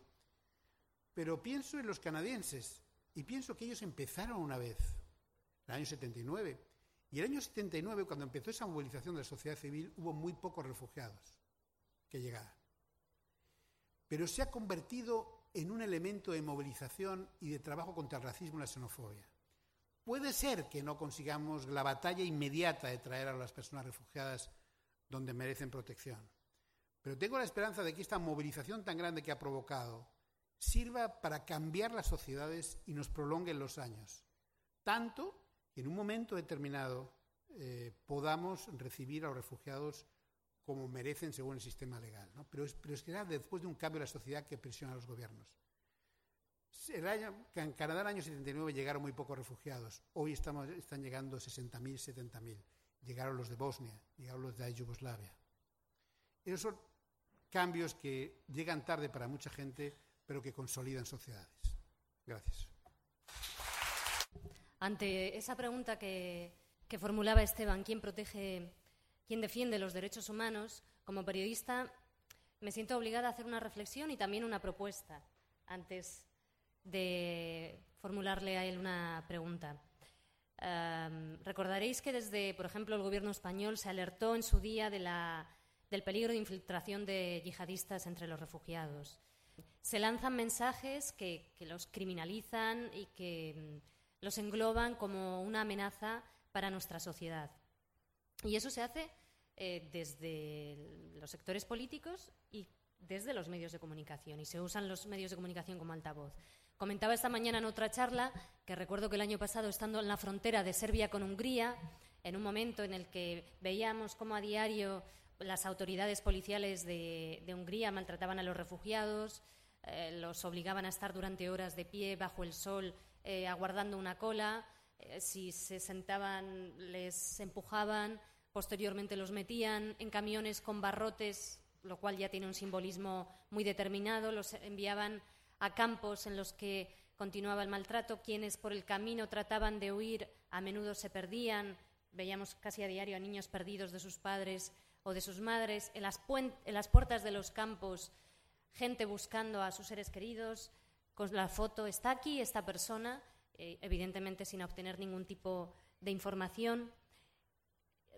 Pero pienso en los canadienses y pienso que ellos empezaron una vez el año 79. Y el año 79, cuando empezó esa movilización de la sociedad civil, hubo muy pocos refugiados que llegaran. Pero se ha convertido en un elemento de movilización y de trabajo contra el racismo y la xenofobia. Puede ser que no consigamos la batalla inmediata de traer a las personas refugiadas donde merecen protección. Pero tengo la esperanza de que esta movilización tan grande que ha provocado sirva para cambiar las sociedades y nos prolongue los años. Tanto en un momento determinado eh, podamos recibir a los refugiados como merecen según el sistema legal. Pero, es, pero es que era después de un cambio de la sociedad que presiona a los gobiernos. El año, en Canadá en el año 79 llegaron muy pocos refugiados. Hoy estamos, están llegando 60.000, 70.000. Llegaron los de Bosnia, llegaron los de Yugoslavia. Esos son cambios que llegan tarde para mucha gente, pero que consolidan sociedades. Gracias. Ante esa pregunta que, formulaba Esteban, ¿quién protege, quién defiende los derechos humanos? Como periodista me siento obligada a hacer una reflexión y también una propuesta antes de formularle a él una pregunta. recordaréis que desde, por ejemplo, el Gobierno español se alertó en su día del peligro de infiltración de yihadistas entre los refugiados. Se lanzan mensajes que los criminalizan y que los engloban como una amenaza para nuestra sociedad. Y eso se hace eh, desde los sectores políticos y desde los medios de comunicación, y se usan los medios de comunicación como altavoz. Comentaba esta mañana en otra charla que recuerdo que el año pasado, estando en la frontera de Serbia con Hungría, en un momento en el que veíamos cómo a diario las autoridades policiales de, Hungría maltrataban a los refugiados, eh, los obligaban a estar durante horas de pie bajo el sol eh, aguardando una cola, si se sentaban les empujaban, posteriormente los metían en camiones con barrotes, lo cual ya tiene un simbolismo muy determinado, los enviaban a campos en los que continuaba el maltrato, quienes por el camino trataban de huir a menudo se perdían, veíamos casi a diario a niños perdidos de sus padres o de sus madres, en las, puertas de los campos gente buscando a sus seres queridos, con la foto está aquí, esta persona, eh, evidentemente sin obtener ningún tipo de información.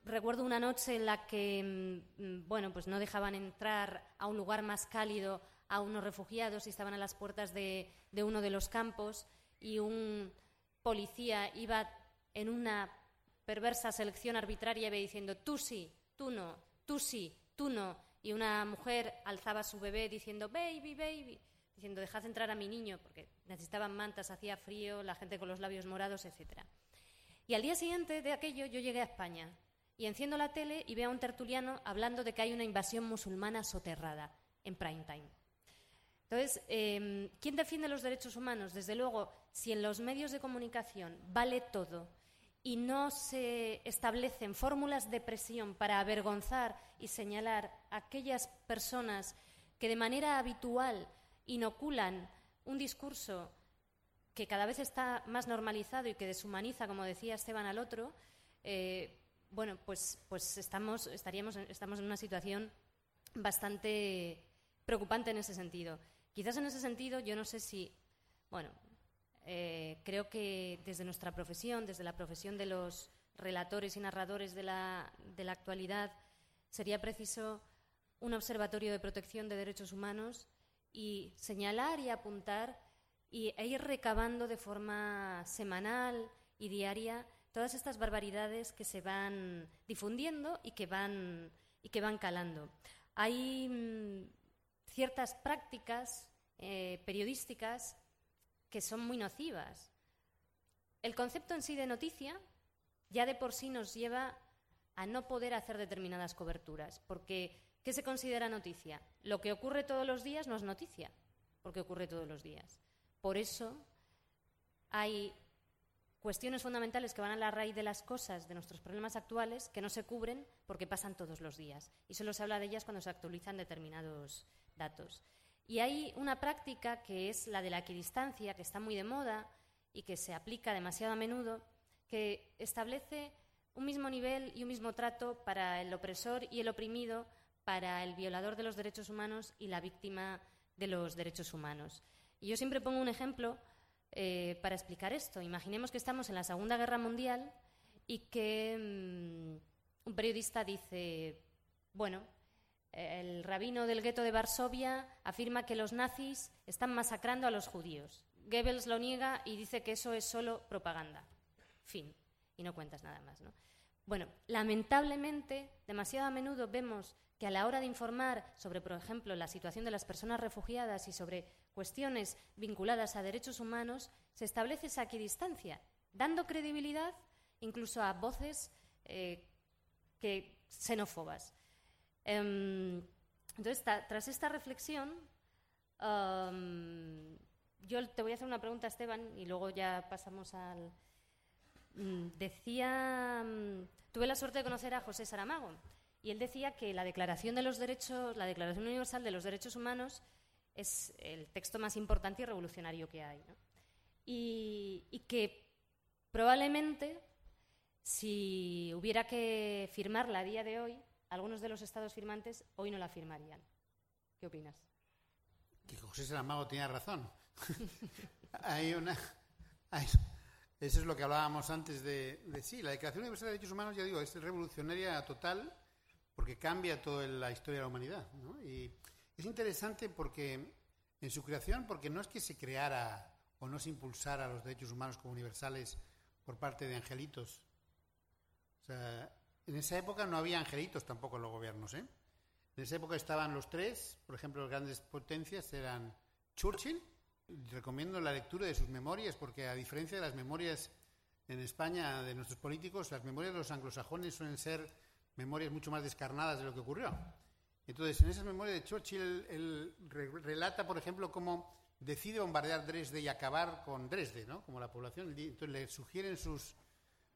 Recuerdo una noche en la que, mm, bueno, pues no dejaban entrar a un lugar más cálido a unos refugiados y estaban a las puertas de, uno de los campos y un policía iba en una perversa selección arbitraria diciendo tú sí, tú no, tú sí, tú no. Y una mujer alzaba su bebé diciendo baby, baby, diciendo dejad entrar a mi niño porque necesitaban mantas, hacía frío, la gente con los labios morados, etcétera. Y al día siguiente de aquello yo llegué a España y enciendo la tele y veo a un tertuliano hablando de que hay una invasión musulmana soterrada en prime time. Entonces, em, ¿quién defiende los derechos humanos? Desde luego, si en los medios de comunicación vale todo y no se establecen fórmulas de presión para avergonzar y señalar a aquellas personas que de manera habitual inoculan un discurso que cada vez está más normalizado y que deshumaniza, como decía Esteban al otro, eh, bueno, pues, pues estamos, estaríamos, estamos en una situación bastante preocupante en ese sentido. Quizás en ese sentido, yo no sé si, bueno, eh, creo que desde nuestra profesión, desde la profesión de los relatores y narradores de la, de la actualidad, sería preciso un observatorio de protección de derechos humanos y señalar y apuntar y, e ir recabando de forma semanal y diaria todas estas barbaridades que se van difundiendo y que van, y que van calando. Hay mm, ciertas prácticas eh, periodísticas que son muy nocivas. El concepto en sí de noticia ya de por sí nos lleva a no poder hacer determinadas coberturas, porque ¿qué se considera noticia? Lo que ocurre todos los días no es noticia, porque ocurre todos los días. Por eso hay cuestiones fundamentales que van a la raíz de las cosas, de nuestros problemas actuales, que no se cubren porque pasan todos los días. Y solo se habla de ellas cuando se actualizan determinados datos. Y hay una práctica que es la de la equidistancia, que está muy de moda y que se aplica demasiado a menudo, que establece un mismo nivel y un mismo trato para el opresor y el oprimido, para el violador de los derechos humanos y la víctima de los derechos humanos. Y yo siempre pongo un ejemplo eh, para explicar esto. Imaginemos que estamos en la Segunda Guerra Mundial y que mm, un periodista dice, bueno, el rabino del gueto de Varsovia afirma que los nazis están masacrando a los judíos. Goebbels lo niega y dice que eso es solo propaganda. Fin. Y no cuentas nada más, ¿no? Bueno, lamentablemente, demasiado a menudo vemos que a la hora de informar sobre, por ejemplo, la situación de las personas refugiadas y sobre cuestiones vinculadas a derechos humanos, se establece esa equidistancia, dando credibilidad incluso a voces eh, que, xenófobas. Em, entonces, tras esta reflexión, yo te voy a hacer una pregunta, Esteban, y luego ya pasamos al. Mm, decía. Mm, tuve la suerte de conocer a José Saramago, y él decía que la Declaración de los Derechos, la Declaración Universal de los Derechos Humanos, es el texto más importante y revolucionario que hay. Y, que probablemente, si hubiera que firmarla a día de hoy, algunos de los estados firmantes hoy no la firmarían. ¿Qué opinas? Que José Saramago tenía razón. <laughs> hay una. eso es lo que hablábamos antes de, de, Sí, la Declaración Universal de Derechos Humanos, ya digo, es revolucionaria total porque cambia toda la historia de la humanidad. ¿no? Y es interesante porque en su creación, porque no es que se creara o no se impulsara los derechos humanos como universales por parte de angelitos. O sea, en esa época no había angelitos tampoco en los gobiernos. ¿eh? En esa época estaban los tres, por ejemplo, las grandes potencias eran Churchill. Recomiendo la lectura de sus memorias porque a diferencia de las memorias en España de nuestros políticos, las memorias de los anglosajones suelen ser memorias mucho más descarnadas de lo que ocurrió. Entonces, en esas memorias de Churchill, él, relata, por ejemplo, cómo decide bombardear Dresde y acabar con Dresde, ¿no? Como la población. Entonces le sugieren sus,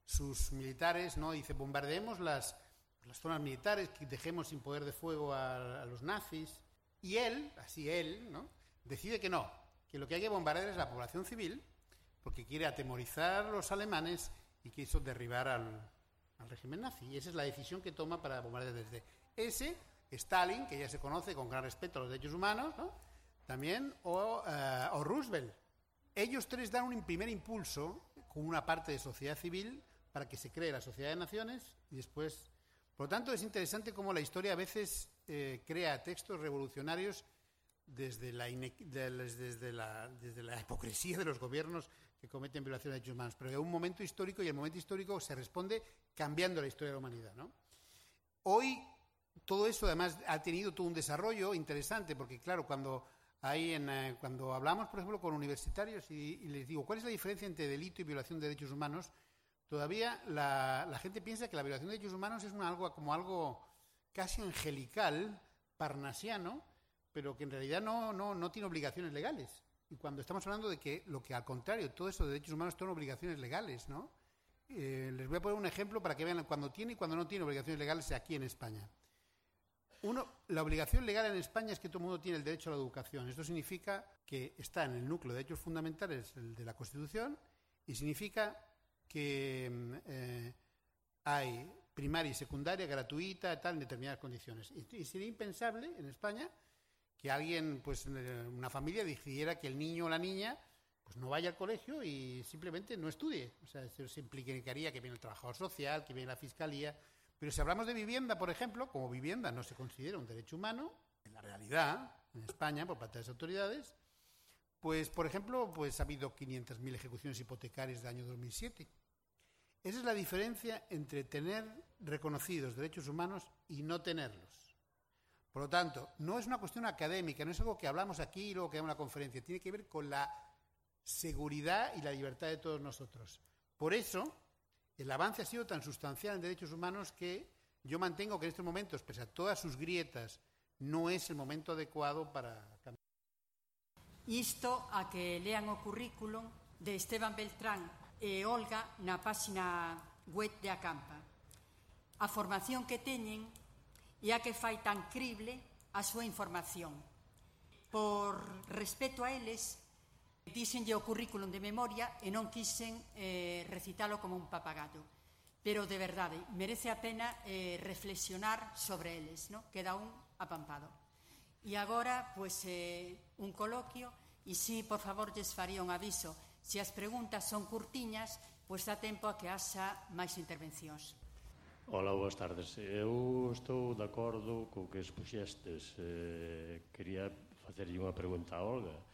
sus militares, ¿no? Dice, bombardeemos las, las zonas militares, que dejemos sin poder de fuego a, los nazis. Y él, así él, ¿no? Decide que no, que lo que hay que bombardear es la población civil, porque quiere atemorizar a los alemanes y quiso derribar al, al régimen nazi. Y esa es la decisión que toma para bombardear Dresde. Ese Stalin, que ya se conoce con gran respeto a los derechos humanos, también, eh, o, Roosevelt. Ellos tres dan un primer impulso con una parte de sociedad civil para que se cree la sociedad de naciones y después Por lo tanto, es interesante cómo la historia a veces eh, crea textos revolucionarios desde la, desde, la, desde la hipocresía de los gobiernos que cometen violaciones de derechos humanos. Pero hay un momento histórico y el momento histórico se responde cambiando la historia de la humanidad. Hoy todo eso además ha tenido todo un desarrollo interesante porque, claro, cuando, hay en, eh, cuando hablamos, por ejemplo, con universitarios y, les digo, ¿cuál es la diferencia entre delito y violación de derechos humanos? Todavía la, gente piensa que la violación de derechos humanos es algo, como algo casi angelical, parnasiano, pero que en realidad no, no, no tiene obligaciones legales. Y cuando estamos hablando de que lo que al contrario, todo eso de derechos humanos son obligaciones legales, ¿no? Eh, les voy a poner un ejemplo para que vean cuando tiene y cuando no tiene obligaciones legales aquí en España. Uno, la obligación legal en España es que todo el mundo tiene el derecho a la educación. Esto significa que está en el núcleo de derechos fundamentales de la Constitución y significa que mm, eh, hay primaria y secundaria gratuita tal en determinadas condiciones. Y, sería impensable en España que alguien, pues una familia decidiera que el niño o la niña pues no vaya al colegio y simplemente no estudie. O sea, eso se implicaría que viene el trabajador social, que viene la fiscalía. Pero si hablamos de vivienda, por ejemplo, como vivienda no se considera un derecho humano, en la realidad, en España, por parte de las autoridades, pues, por ejemplo, pues ha habido 500.000 ejecuciones hipotecarias del año 2007. Esa es la diferencia entre tener reconocidos derechos humanos y no tenerlos. Por lo tanto, no es una cuestión académica, no es algo que hablamos aquí y luego que hay una conferencia, tiene que ver con la seguridad y la libertad de todos nosotros. Por eso, el avance ha sido tan sustancial en derechos humanos que yo mantengo que en estos momentos, pese a todas sus grietas, no es el momento adecuado para cambiar. Isto a que lean o currículum de Esteban Beltrán e Olga na páxina web de Acampa. A formación que teñen e a que fai tan crible a súa información. Por respeto a eles, Díxenlle o currículum de memoria e non quixen eh, recitalo como un papagato. Pero, de verdade, merece a pena eh, reflexionar sobre eles, no? queda un apampado. E agora, pues, eh, un coloquio, e si, por favor, lles faría un aviso, se as preguntas son curtiñas, pois pues dá tempo a que haxa máis intervencións. Ola, boas tardes. Eu estou de acordo co que expuxestes. Eh, quería facerlle unha pregunta a Olga.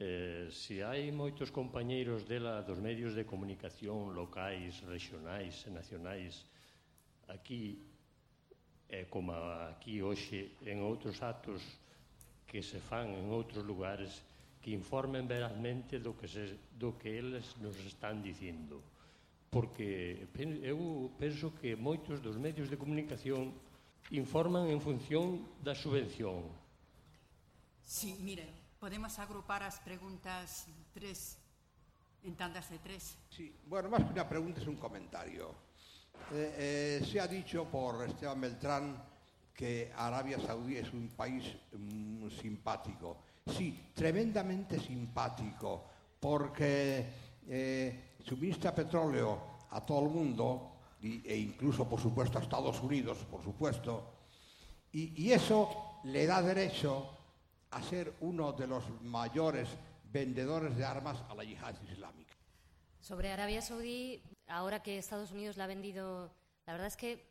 Eh, se hai moitos compañeiros dela dos medios de comunicación locais, regionais e nacionais aquí eh, como aquí hoxe en outros actos que se fan en outros lugares que informen verazmente do que, se, do que eles nos están dicindo. Porque eu penso que moitos dos medios de comunicación informan en función da subvención. Sí, mire, podemos agrupar as preguntas tres en tandas de tres. Sí, bueno, más que una pregunta es un comentario. Eh, eh, se ha dicho por Esteban Beltrán que Arabia Saudí es un país mm, simpático. Sí, tremendamente simpático, porque eh, suministra petróleo a todo el mundo y, e incluso, por supuesto, a Estados Unidos, por supuesto, y, y eso le da derecho a ser uno de los mayores vendedores de armas a la yihad islámica. Sobre Arabia Saudí, ahora que Estados Unidos la ha vendido, la verdad es que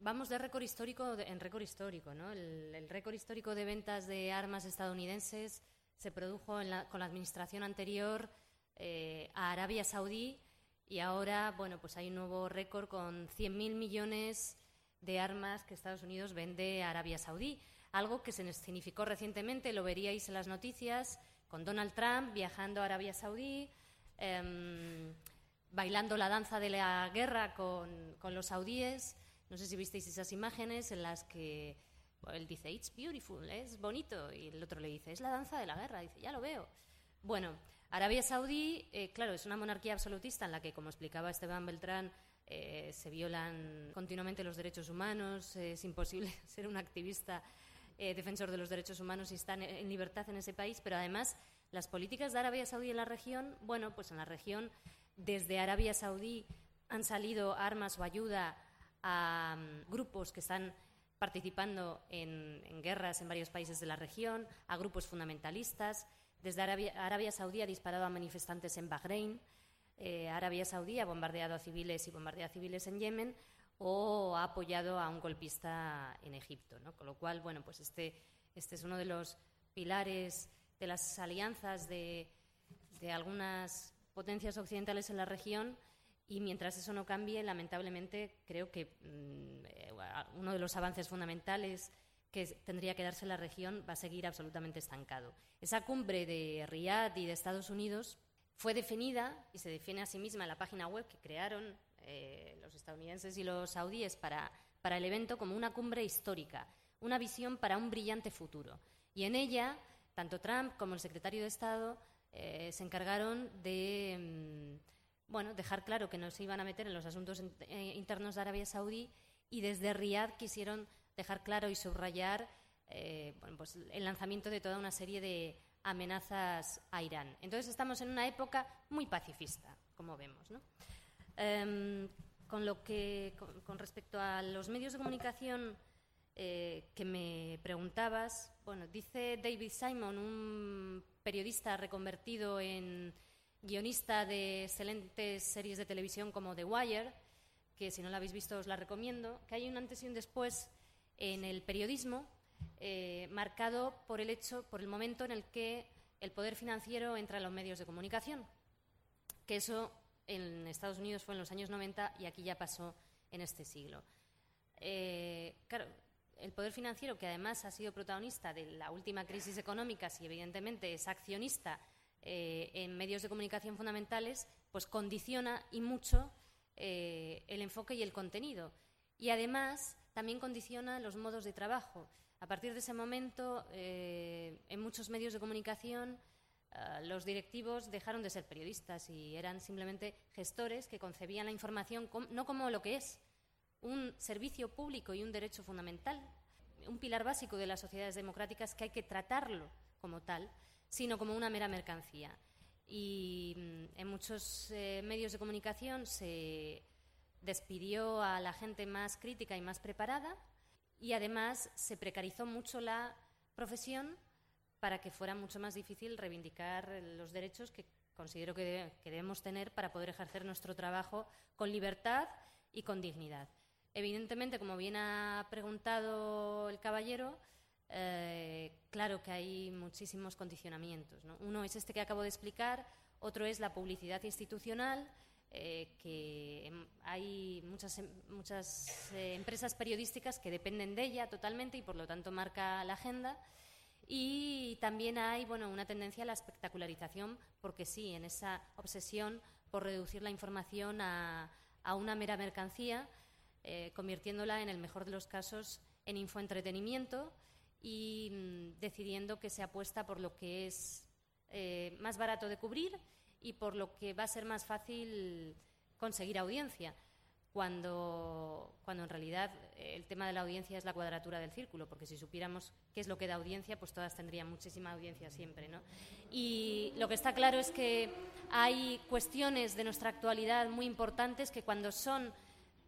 vamos de récord histórico en récord histórico. ¿no? El, récord histórico de ventas de armas estadounidenses se produjo en la, con la administración anterior eh, a Arabia Saudí y ahora, bueno, pues hay un nuevo récord con 100.000 millones de armas que Estados Unidos vende a Arabia Saudí. Algo que se significó recientemente, lo veríais en las noticias, con Donald Trump viajando a Arabia Saudí, eh, bailando la danza de la guerra con, con, los saudíes. No sé si visteis esas imágenes en las que él dice, it's beautiful, es bonito, y el otro le dice, es la danza de la guerra. Dice, ya lo veo. Bueno, Arabia Saudí, eh, claro, es una monarquía absolutista en la que, como explicaba Esteban Beltrán, eh, se violan continuamente los derechos humanos, eh, es imposible <laughs> ser un activista eh, defensor de los derechos humanos y estar en libertad en ese país, pero además las políticas de Arabia Saudí en la región, bueno, pues en la región desde Arabia Saudí han salido armas o ayuda a um, grupos que están participando en, guerras en varios países de la región, a grupos fundamentalistas, desde Arabia, Arabia Saudí ha disparado a manifestantes en Bahrein, eh, Arabia Saudí ha bombardeado a civiles y bombardea a civiles en Yemen, o ha apoyado a un golpista en Egipto. ¿no? Con lo cual, bueno, pues este, este es uno de los pilares de las alianzas de, de algunas potencias occidentales en la región y mientras eso no cambie, lamentablemente, creo que mm, eh, uno de los avances fundamentales que tendría que darse en la región va a seguir absolutamente estancado. Esa cumbre de Riyadh y de Estados Unidos fue definida y se define a sí misma en la página web que crearon eh, los estadounidenses y los saudíes para, para el evento como una cumbre histórica, una visión para un brillante futuro. Y en ella, tanto Trump como el secretario de Estado eh, se encargaron de. Mm, bueno, dejar claro que no se iban a meter en los asuntos eh, internos de Arabia Saudí y desde Riyadh quisieron dejar claro y subrayar eh, pues el lanzamiento de toda una serie de amenazas a Irán. Entonces estamos en una época muy pacifista, como vemos. Em, con, lo que, con, respecto a los medios de comunicación eh, que me preguntabas, bueno, dice David Simon, un periodista reconvertido en guionista de excelentes series de televisión como The Wire, que si no la habéis visto os la recomiendo, que hay un antes y un después en el periodismo eh, marcado por el hecho, por el momento en el que el poder financiero entra en los medios de comunicación, que eso en Estados Unidos fue en los años 90 y aquí ya pasó en este siglo. Eh, claro, el poder financiero, que además ha sido protagonista de la última crisis económica, y evidentemente es accionista eh, en medios de comunicación fundamentales, pues condiciona y mucho eh, el enfoque y el contenido. Y además también condiciona los modos de trabajo. A partir de ese momento, eh, en muchos medios de comunicación, los directivos dejaron de ser periodistas y eran simplemente gestores que concebían la información no como lo que es, un servicio público y un derecho fundamental, un pilar básico de las sociedades democráticas que hay que tratarlo como tal sino como una mera mercancía. Y mm, en muchos eh, medios de comunicación se despidió a la gente más crítica y más preparada y además se precarizó mucho la profesión para que fuera mucho más difícil reivindicar los derechos que considero que, debemos tener para poder ejercer nuestro trabajo con libertad y con dignidad. Evidentemente, como bien ha preguntado el caballero, eh, claro que hay muchísimos condicionamientos. Uno es este que acabo de explicar, otro es la publicidad institucional, eh, que hay muchas, em, muchas eh, empresas periodísticas que dependen de ella totalmente y por lo tanto marca la agenda. Y también hay bueno, una tendencia a la espectacularización, porque sí, en esa obsesión por reducir la información a, una mera mercancía, convirtiéndola en el mejor de los casos en infoentretenimiento y mm, decidiendo que se apuesta por lo que es eh, más barato de cubrir y por lo que va a ser más fácil conseguir audiencia, cuando, cuando en realidad eh, el tema de la audiencia es la cuadratura del círculo, porque si supiéramos qué es lo que da audiencia, pues todas tendrían muchísima audiencia siempre. ¿no? Y lo que está claro es que hay cuestiones de nuestra actualidad muy importantes que cuando son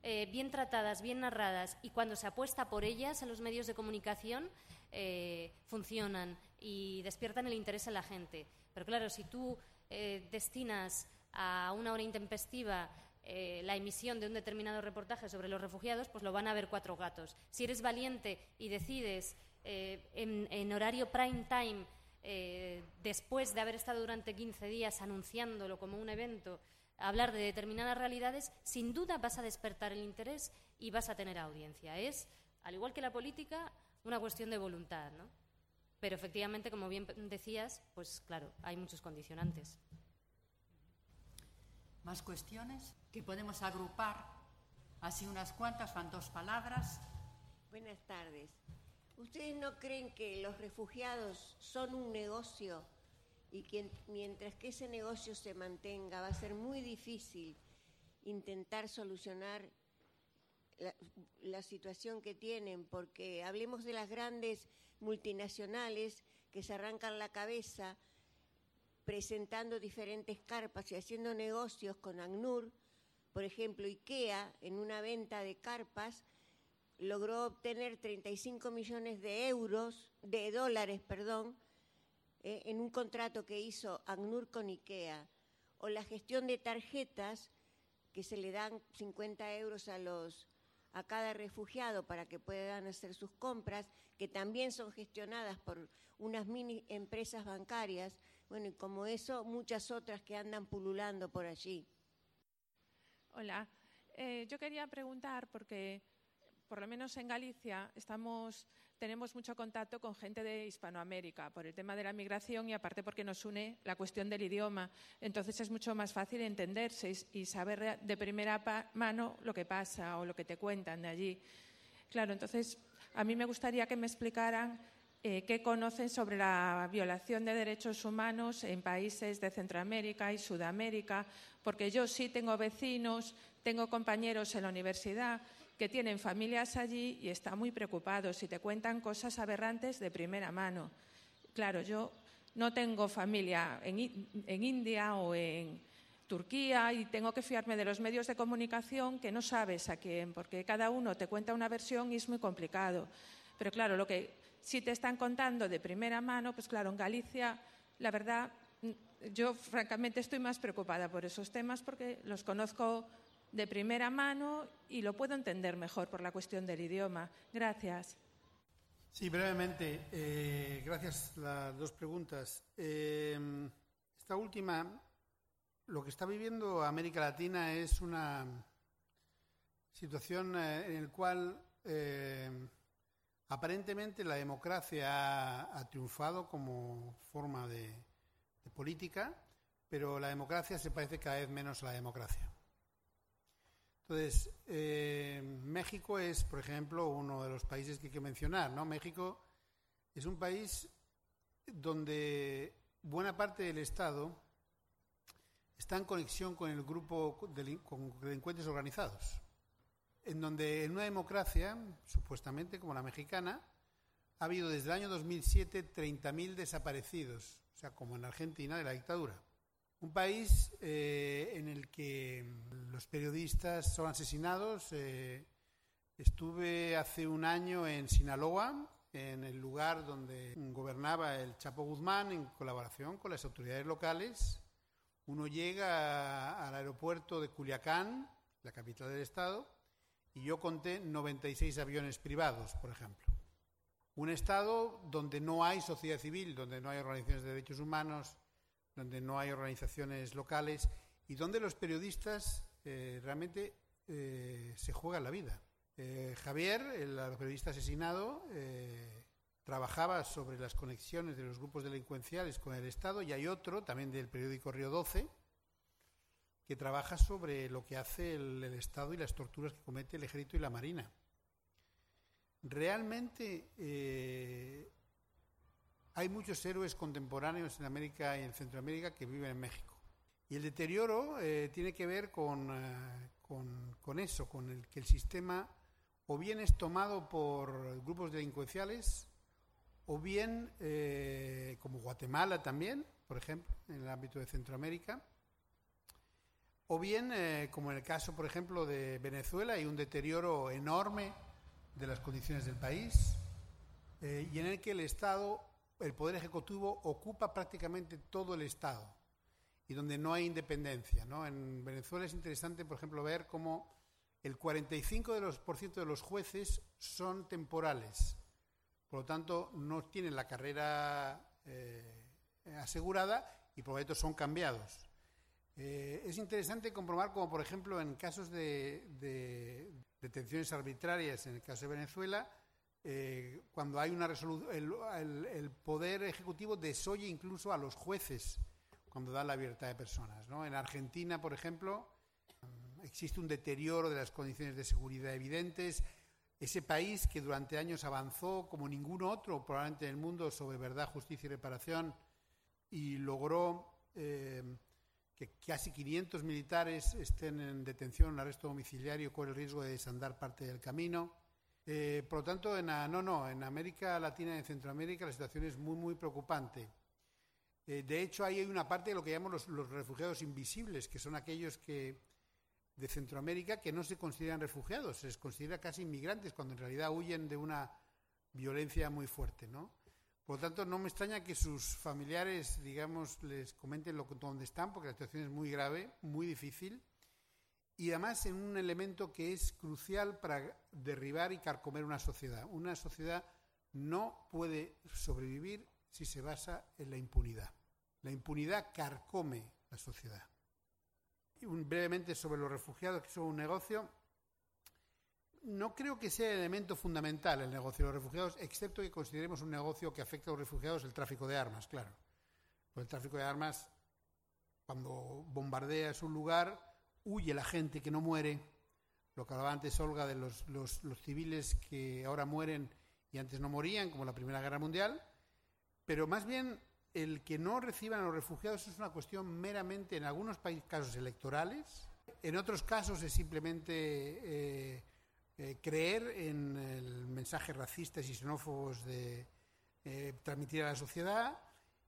eh, bien tratadas, bien narradas y cuando se apuesta por ellas en los medios de comunicación, eh, funcionan y despiertan el interés en la gente. Pero claro, si tú eh, destinas a una hora intempestiva eh, la emisión de un determinado reportaje sobre los refugiados, pues lo van a ver cuatro gatos. Si eres valiente y decides en, horario prime time, después de haber estado durante 15 días anunciándolo como un evento, hablar de determinadas realidades, sin duda vas a despertar el interés y vas a tener audiencia. Es, al igual que la política, una cuestión de voluntad, ¿no? Pero efectivamente, como bien decías, pues claro, hay muchos condicionantes. ¿Más cuestiones que podemos agrupar? Así unas cuantas, van dos palabras. Buenas tardes. ¿Ustedes no creen que los refugiados son un negocio y que mientras que ese negocio se mantenga va a ser muy difícil intentar solucionar la, situación que tienen, porque hablemos de las grandes multinacionales que se arrancan la cabeza presentando diferentes carpas y haciendo negocios con ACNUR. Por ejemplo, IKEA, en una venta de carpas, logró obtener 35 millones de euros, de dólares, perdón, eh, en un contrato que hizo ACNUR con IKEA. O la gestión de tarjetas, que se le dan 50 euros a a cada refugiado para que puedan hacer sus compras, que también son gestionadas por unas mini empresas bancarias, bueno, y como eso, muchas otras que andan pululando por allí. Hola, eh, yo quería preguntar, porque por lo menos en Galicia estamos, tenemos mucho contacto con gente de Hispanoamérica por el tema de la migración y aparte porque nos une la cuestión del idioma. Entonces es mucho más fácil entenderse y saber de primera mano lo que pasa o lo que te cuentan de allí. Claro, entonces a mí me gustaría que me explicaran eh, qué conocen sobre la violación de derechos humanos en países de Centroamérica y Sudamérica, porque yo sí tengo vecinos, tengo compañeros en la universidad que tienen familias allí y están muy preocupados y te cuentan cosas aberrantes de primera mano. Claro, yo no tengo familia en, en India o en Turquía y tengo que fiarme de los medios de comunicación que no sabes a quién, porque cada uno te cuenta una versión y es muy complicado. Pero claro, lo que si te están contando de primera mano, pues claro, en Galicia, la verdad, yo francamente estoy más preocupada por esos temas porque los conozco de primera mano y lo puedo entender mejor por la cuestión del idioma. Gracias. Sí, brevemente, eh, gracias las dos preguntas. Eh, esta última, lo que está viviendo América Latina es una situación eh, en la cual Aparentemente la democracia ha, triunfado como forma de, política, pero la democracia se parece cada vez menos a la democracia. Entonces, eh, México es, por ejemplo, uno de los países que hay que mencionar. ¿no? México es un país donde buena parte del Estado está en conexión con el grupo de delincuentes organizados en donde en una democracia, supuestamente como la mexicana, ha habido desde el año 2007 30.000 desaparecidos, o sea, como en Argentina de la dictadura. Un país eh, en el que los periodistas son asesinados. Eh, estuve hace un año en Sinaloa, en el lugar donde gobernaba el Chapo Guzmán, en colaboración con las autoridades locales. Uno llega al aeropuerto de Culiacán, la capital del estado, y yo conté 96 aviones privados, por ejemplo. Un Estado donde no hay sociedad civil, donde no hay organizaciones de derechos humanos, donde no hay organizaciones locales y donde los periodistas eh, realmente eh, se juegan la vida. Eh, Javier, el periodista asesinado, trabajaba sobre las conexiones de los grupos delincuenciales con el Estado y hay otro, también del periódico Río 12, que trabaja sobre lo que hace el, Estado y las torturas que comete el Ejército y la Marina. Realmente eh, hay muchos héroes contemporáneos en América y en Centroamérica que viven en México. Y el deterioro eh, tiene que ver con, eh, con, con, eso, con el que el sistema o bien es tomado por grupos delincuenciales, o bien, como Guatemala también, por ejemplo, en el ámbito de Centroamérica, o bien, eh, como en el caso, por ejemplo, de Venezuela, hay un deterioro enorme de las condiciones del país eh, y en el que el Estado, el Poder Ejecutivo, ocupa prácticamente todo el Estado y donde no hay independencia. ¿no? En Venezuela es interesante, por ejemplo, ver cómo el 45% de los, por ciento de los jueces son temporales. Por lo tanto, no tienen la carrera eh, asegurada y por lo tanto son cambiados. Eh, es interesante comprobar como, por ejemplo, en casos de, detenciones arbitrarias, en el caso de Venezuela, eh, cuando hay una resolución, el, Poder Ejecutivo desoye incluso a los jueces cuando da la libertad de personas. En Argentina, por ejemplo, existe un deterioro de las condiciones de seguridad evidentes. Ese país que durante años avanzó como ningún otro, probablemente en el mundo, sobre verdad, justicia y reparación, y logró eh, que casi 500 militares estén en detención, en arresto domiciliario, con el riesgo de desandar parte del camino. Eh, por lo tanto, en, no, no, en América Latina y en Centroamérica la situación es muy, muy preocupante. Eh, de hecho, ahí hay una parte de lo que llamamos los, refugiados invisibles, que son aquellos que de Centroamérica que no se consideran refugiados, se les considera casi inmigrantes, cuando en realidad huyen de una violencia muy fuerte, ¿no? Por lo tanto, no me extraña que sus familiares, digamos, les comenten lo, dónde están, porque la situación es muy grave, muy difícil. y además en un elemento que es crucial para derribar y carcomer una sociedad. Una sociedad no puede sobrevivir si se basa en la impunidad. La impunidad carcome la sociedad. Y brevemente sobre los refugiados, que son un negocio. No creo que sea el elemento fundamental el negocio de los refugiados, excepto que consideremos un negocio que afecta a los refugiados el tráfico de armas, claro. Pues el tráfico de armas, cuando bombardeas un lugar, huye la gente que no muere. Lo que hablaba antes Olga de los, civiles que ahora mueren y antes no morían, como la Primera Guerra Mundial. Pero más bien el que no reciban a los refugiados es una cuestión meramente, en algunos casos, electorales. En otros casos es simplemente eh, eh, creer en el mensaje racistas y xenófobos de eh, transmitir a la sociedad.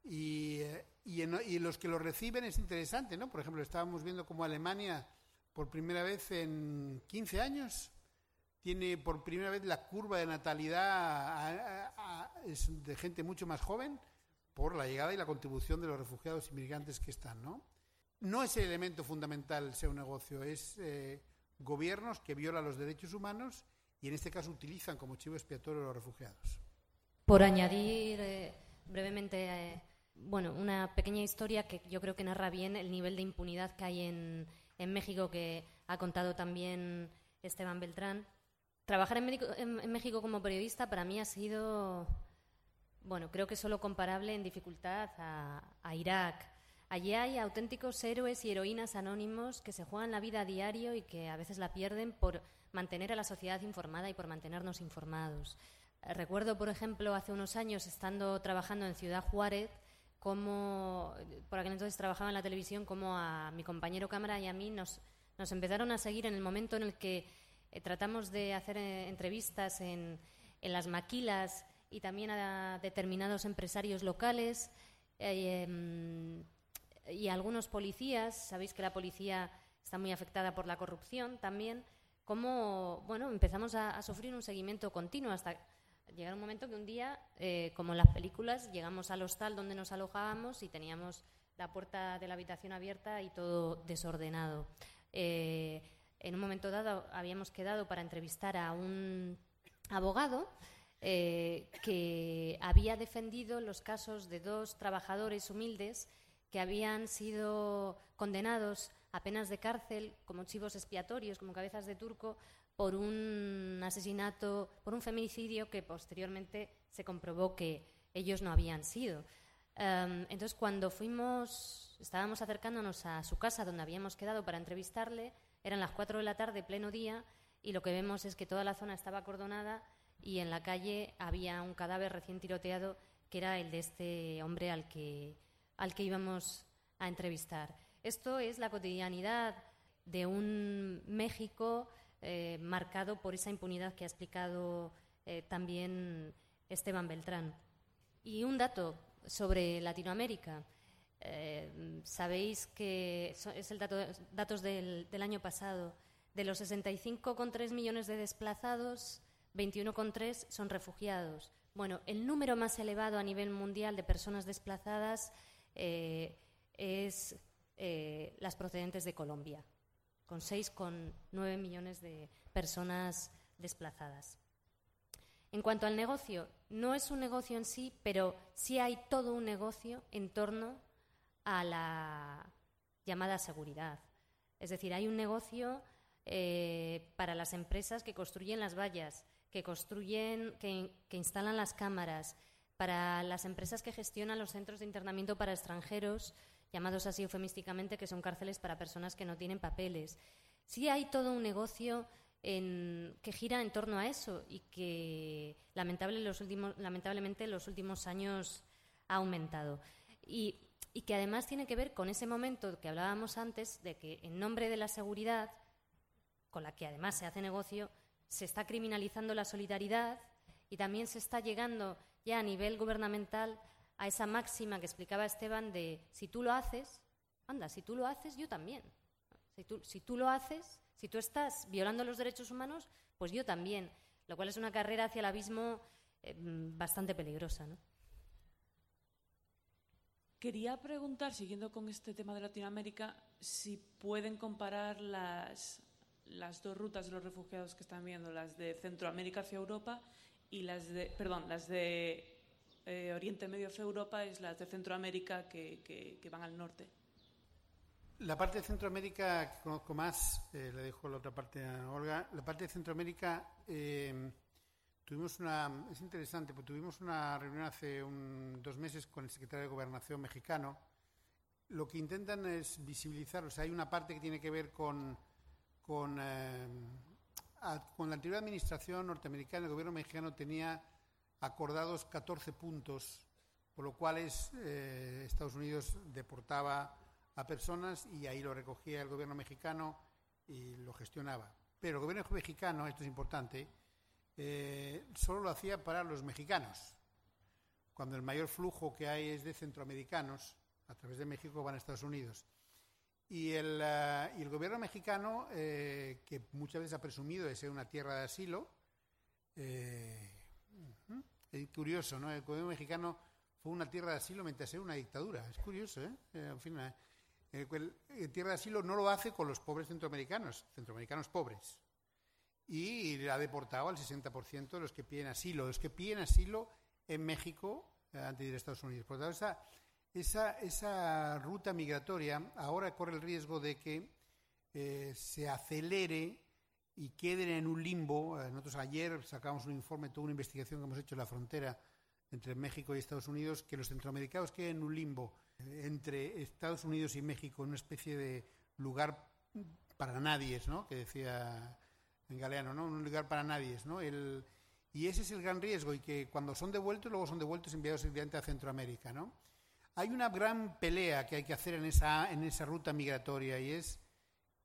Y, y, en, los que lo reciben es interesante, ¿no? Por ejemplo, estábamos viendo cómo Alemania, por primera vez en 15 años, tiene por primera vez la curva de natalidad de gente mucho más joven por la llegada y la contribución de los refugiados y migrantes que están, ¿no? No es el elemento fundamental sea un negocio, es eh, gobiernos que violan los derechos humanos y en este caso utilizan como chivo expiatorio a los refugiados. Por añadir eh, brevemente, eh, bueno, una pequeña historia que yo creo que narra bien el nivel de impunidad que hay en, en México, que ha contado también Esteban Beltrán. Trabajar en, México como periodista para mí ha sido bueno, creo que solo comparable en dificultad a, Irak. Allí hay auténticos héroes y heroínas anónimos que se juegan la vida a diario y que a veces la pierden por mantener a la sociedad informada y por mantenernos informados. Recuerdo, por ejemplo, hace unos años, estando trabajando en Ciudad Juárez, como por aquel entonces trabajaba en la televisión, como a mi compañero cámara y a mí nos, empezaron a seguir en el momento en el que eh, tratamos de hacer eh, entrevistas en, las maquilas y también a determinados empresarios locales eh, em, y algunos policías. Sabéis que la policía está muy afectada por la corrupción también. Cómo, bueno, empezamos a, sufrir un seguimiento continuo hasta llegar un momento que un día, eh, como en las películas, llegamos al hostal donde nos alojábamos y teníamos la puerta de la habitación abierta y todo desordenado. Eh, en un momento dado habíamos quedado para entrevistar a un abogado eh, que había defendido los casos de dos trabajadores humildes que habían sido condenados a penas de cárcel como chivos expiatorios, como cabezas de turco, por un asesinato, por un feminicidio que posteriormente se comprobó que ellos no habían sido. Em, entonces, cuando fuimos, estábamos acercándonos a su casa donde habíamos quedado para entrevistarle, eran las cuatro de la tarde, pleno día, y lo que vemos es que toda la zona estaba acordonada y en la calle había un cadáver recién tiroteado que era el de este hombre al que, al que íbamos a entrevistar. Esto es la cotidianidad de un México eh, marcado por esa impunidad que ha explicado eh, también Esteban Beltrán. Y un dato sobre Latinoamérica. Eh, sabéis que es el dato datos del, del año pasado. De los 65,3 millones de desplazados, 21,3 son refugiados. Bueno, el número más elevado a nivel mundial de personas desplazadas eh, es eh, las procedentes de Colombia, con 6,9 millones de personas desplazadas. En cuanto al negocio, no es un negocio en sí, pero sí hay todo un negocio en torno a la llamada seguridad. Es decir, hay un negocio eh, para las empresas que construyen las vallas, que construyen, que, instalan las cámaras, para las empresas que gestionan los centros de internamiento para extranjeros, llamados así eufemísticamente, que son cárceles para personas que no tienen papeles. Sí hay todo un negocio que gira en torno a eso y que lamentable los últimos, lamentablemente en los últimos años ha aumentado. Y que además tiene que ver con ese momento que hablábamos antes de que en nombre de la seguridad, con la que además se hace negocio, se está criminalizando la solidaridad y también se está llegando ya a nivel gubernamental a esa máxima que explicaba Esteban de si tú lo haces, anda, si tú lo haces, yo también. Si tú, si tú lo haces, si tú estás violando los derechos humanos, pues yo también. Lo cual es una carrera hacia el abismo eh, bastante peligrosa. ¿no? Quería preguntar, siguiendo con este tema de Latinoamérica, si pueden comparar las, las dos rutas de los refugiados que están viendo, las de Centroamérica hacia Europa y las de, perdón, las de eh, Oriente Medio Europa y las de Centroamérica que, que, que, van al norte. La parte de Centroamérica que conozco más, eh, le dejo la otra parte a Olga. La parte de Centroamérica eh, Tuvimos una, es interesante, porque tuvimos una reunión hace un, dos meses con el secretario de Gobernación mexicano. Lo que intentan es visibilizar, o sea, hay una parte que tiene que ver con, con, con la anterior administración norteamericana, el gobierno mexicano tenía acordados 14 puntos, por lo cual eh, Estados Unidos deportaba a personas y ahí lo recogía el gobierno mexicano y lo gestionaba. Pero el gobierno mexicano, esto es importante, eh, solo lo hacía para los mexicanos, cuando el mayor flujo que hay es de centroamericanos, a través de México van a Estados Unidos. Y el, eh, gobierno mexicano, eh, que muchas veces ha presumido de ser una tierra de asilo, es curioso, ¿no? El gobierno mexicano fue una tierra de asilo mientras era una dictadura. Es curioso, ¿eh? En fin, el, tierra de asilo no lo hace con los pobres centroamericanos, centroamericanos pobres y ha deportado al 60% de los que piden asilo, los que piden asilo en México eh, antes de ir a Estados Unidos. Por lo tanto, esa, esa, esa ruta migratoria ahora corre el riesgo de que eh, se acelere y queden en un limbo. Eh, nosotros ayer sacamos un informe, toda una investigación que hemos hecho en la frontera entre México y Estados Unidos, que los centroamericanos queden en un limbo entre Estados Unidos y México, en una especie de lugar para nadie, ¿no? que decía en Galeano, ¿no? Un lugar para nadie, ¿no? El, y ese es el gran riesgo, y que cuando son devueltos, luego son devueltos enviados directamente a Centroamérica, ¿no? Hay una gran pelea que hay que hacer en esa, en esa ruta migratoria, y es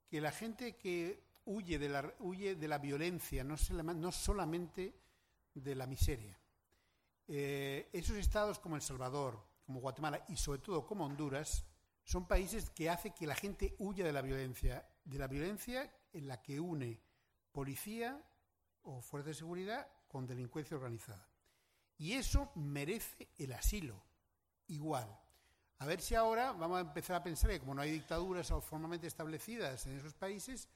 que la gente que huye de la, huye de la violencia, no, no solamente de la miseria. Eh, esos estados como El Salvador, como Guatemala y sobre todo como Honduras, son países que hacen que la gente huya de la violencia, de la violencia en la que une policía o fuerza de seguridad con delincuencia organizada. Y eso merece el asilo, igual. A ver si ahora vamos a empezar a pensar que como no hay dictaduras formalmente establecidas en esos países,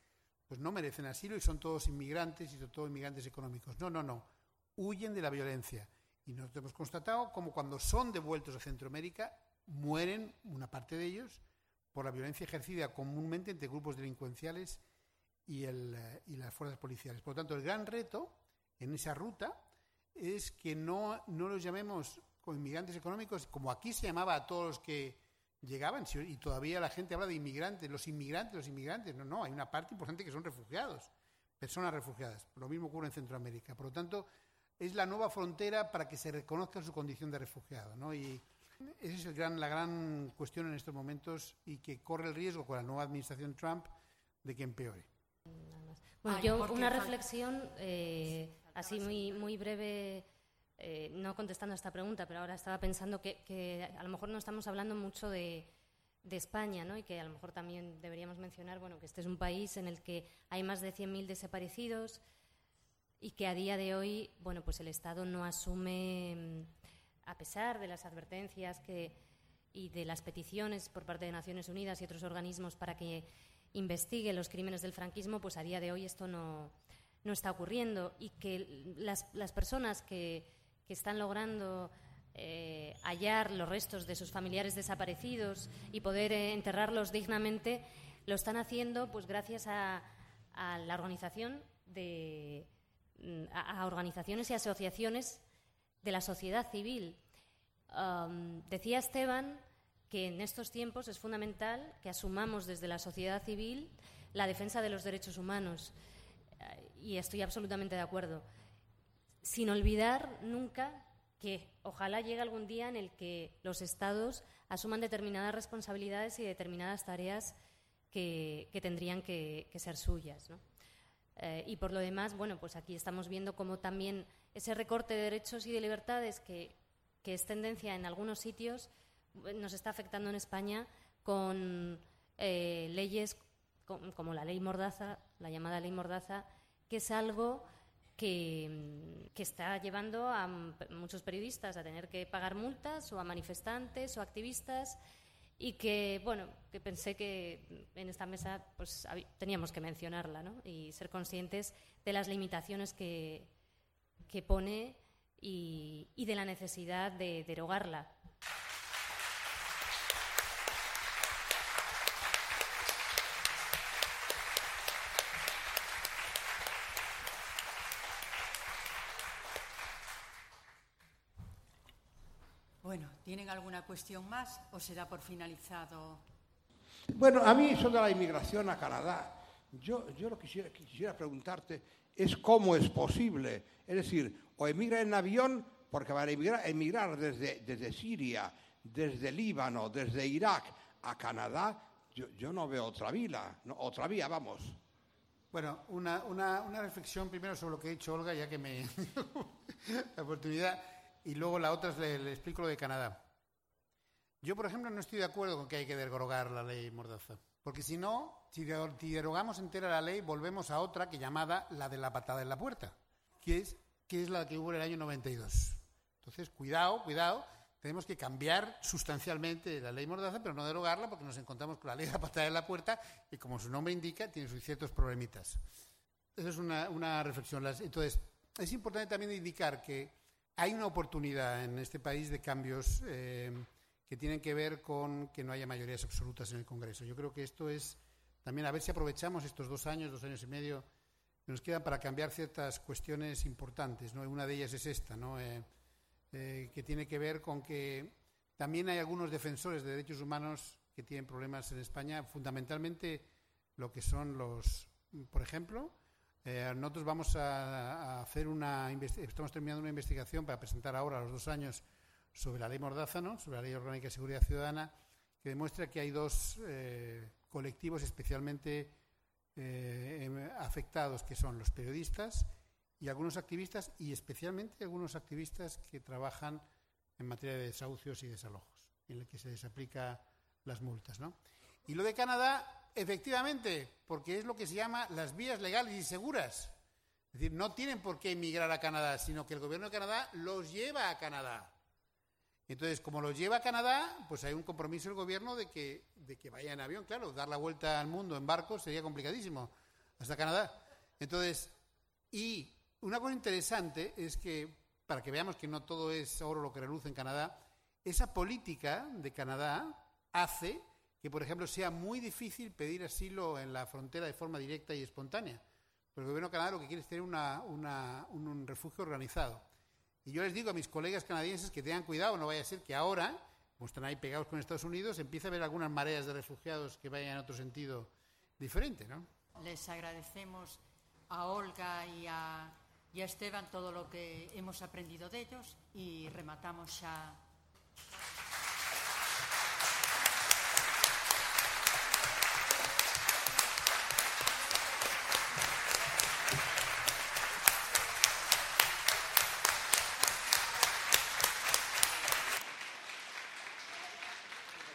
pues no merecen asilo y son todos inmigrantes y son todos inmigrantes económicos. No, no, no. Huyen de la violencia. Y nosotros hemos constatado como cuando son devueltos a Centroamérica, mueren una parte de ellos por la violencia ejercida comúnmente entre grupos delincuenciales y, eh, las fuerzas policiales. Por lo tanto, el gran reto en esa ruta es que no, no los llamemos como inmigrantes económicos, como aquí se llamaba a todos los que llegaban, y todavía la gente habla de inmigrantes, los inmigrantes, los inmigrantes. No, no, hay una parte importante que son refugiados, personas refugiadas. Lo mismo ocurre en Centroamérica. Por lo tanto, es la nueva frontera para que se reconozca su condición de refugiado. ¿no? Y esa es el gran, la gran cuestión en estos momentos y que corre el riesgo con la nueva administración Trump de que empeore. Bueno, yo una reflexión eh, así muy, muy breve, eh, no contestando a esta pregunta, pero ahora estaba pensando que, a lo mejor no estamos hablando mucho de, España, ¿no? Y que a lo mejor también deberíamos mencionar, bueno, que este es un país en el que hay más de 100.000 desaparecidos y que a día de hoy, bueno, pues el Estado no asume, mm, a pesar de las advertencias que, y de las peticiones por parte de Naciones Unidas y otros organismos para que investigue los crímenes del franquismo, pues a día de hoy esto no, no está ocurriendo y que las, las personas que, que, están logrando eh, hallar los restos de sus familiares desaparecidos y poder eh, enterrarlos dignamente, lo están haciendo pues gracias a, la organización de a, organizaciones y asociaciones de la sociedad civil. Um, decía Esteban que en estos tiempos es fundamental que asumamos desde la sociedad civil la defensa de los derechos humanos. Eh, y estoy absolutamente de acuerdo. Sin olvidar nunca que ojalá llegue algún día en el que los Estados asuman determinadas responsabilidades y determinadas tareas que, tendrían que, ser suyas. Eh, y por lo demás, bueno, pues aquí estamos viendo cómo también ese recorte de derechos y de libertades que, que es tendencia en algunos sitios nos está afectando en España con eh, leyes como la ley Mordaza, la llamada ley Mordaza, que es algo que, que, está llevando a muchos periodistas a tener que pagar multas o a manifestantes o activistas y que, bueno, que pensé que en esta mesa pues, teníamos que mencionarla ¿no? y ser conscientes de las limitaciones que, que pone y, y de la necesidad de derogarla. Bueno, ¿tienen alguna cuestión más o se da por finalizado? Bueno, a mí eso de la inmigración a Canadá, yo, yo lo que quisiera, quisiera preguntarte es cómo es posible. Es decir, o emigra en avión, porque para emigrar, emigrar desde, desde Siria, desde Líbano, desde Irak a Canadá, yo, yo no veo otra vía, no, otra vía, vamos. Bueno, una, una, una, reflexión primero sobre lo que ha dicho Olga, ya que me <laughs> la oportunidad y luego la otra es le, le, explico lo de Canadá. Yo, por ejemplo, no estoy de acuerdo con que hay que derogar la ley Mordaza, porque si no, si derogamos entera la ley, volvemos a otra que llamada la de la patada en la puerta, que es, que es la que hubo en el año 92. Entonces, cuidado, cuidado, tenemos que cambiar sustancialmente la ley Mordaza, pero no derogarla, porque nos encontramos con la ley de la patada en la puerta, y como su nombre indica, tiene sus ciertos problemitas. Esa es una, reflexión. Entonces, es importante también indicar que hay una oportunidad en este país de cambios eh, que tienen que ver con que no haya mayorías absolutas en el Congreso. Yo creo que esto es también a ver si aprovechamos estos dos años, dos años y medio que nos quedan para cambiar ciertas cuestiones importantes. ¿no? Una de ellas es esta, ¿no? Eh, eh, que tiene que ver con que también hay algunos defensores de derechos humanos que tienen problemas en España, fundamentalmente lo que son los, por ejemplo, eh, nosotros vamos a, a, hacer una estamos terminando una investigación para presentar ahora a los dos años sobre la ley Mordaza, ¿no? sobre la ley orgánica de seguridad ciudadana, que demuestra que hay dos eh, colectivos especialmente eh, afectados, que son los periodistas y algunos activistas, y especialmente algunos activistas que trabajan en materia de desahucios y desalojos, en el que se les aplica las multas. ¿no? Y lo de Canadá Efectivamente, porque es lo que se llama las vías legales y seguras. Es decir, no tienen por qué emigrar a Canadá, sino que el gobierno de Canadá los lleva a Canadá. Entonces, como los lleva a Canadá, pues hay un compromiso del gobierno de que, de que vaya en avión. Claro, dar la vuelta al mundo en barco sería complicadísimo hasta Canadá. Entonces, y una cosa interesante es que, para que veamos que no todo es oro lo que reluce en Canadá, esa política de Canadá hace que, por ejemplo, sea muy difícil pedir asilo en la frontera de forma directa y espontánea. Porque el gobierno de Canadá lo que quiere es tener una, una, un, un, refugio organizado. Y yo les digo a mis colegas canadienses que tengan cuidado, no vaya a ser que ahora, como están ahí pegados con Estados Unidos, empiece a haber algunas mareas de refugiados que vayan en otro sentido diferente, ¿no? Les agradecemos a Olga y a, y a Esteban todo lo que hemos aprendido de ellos y rematamos ya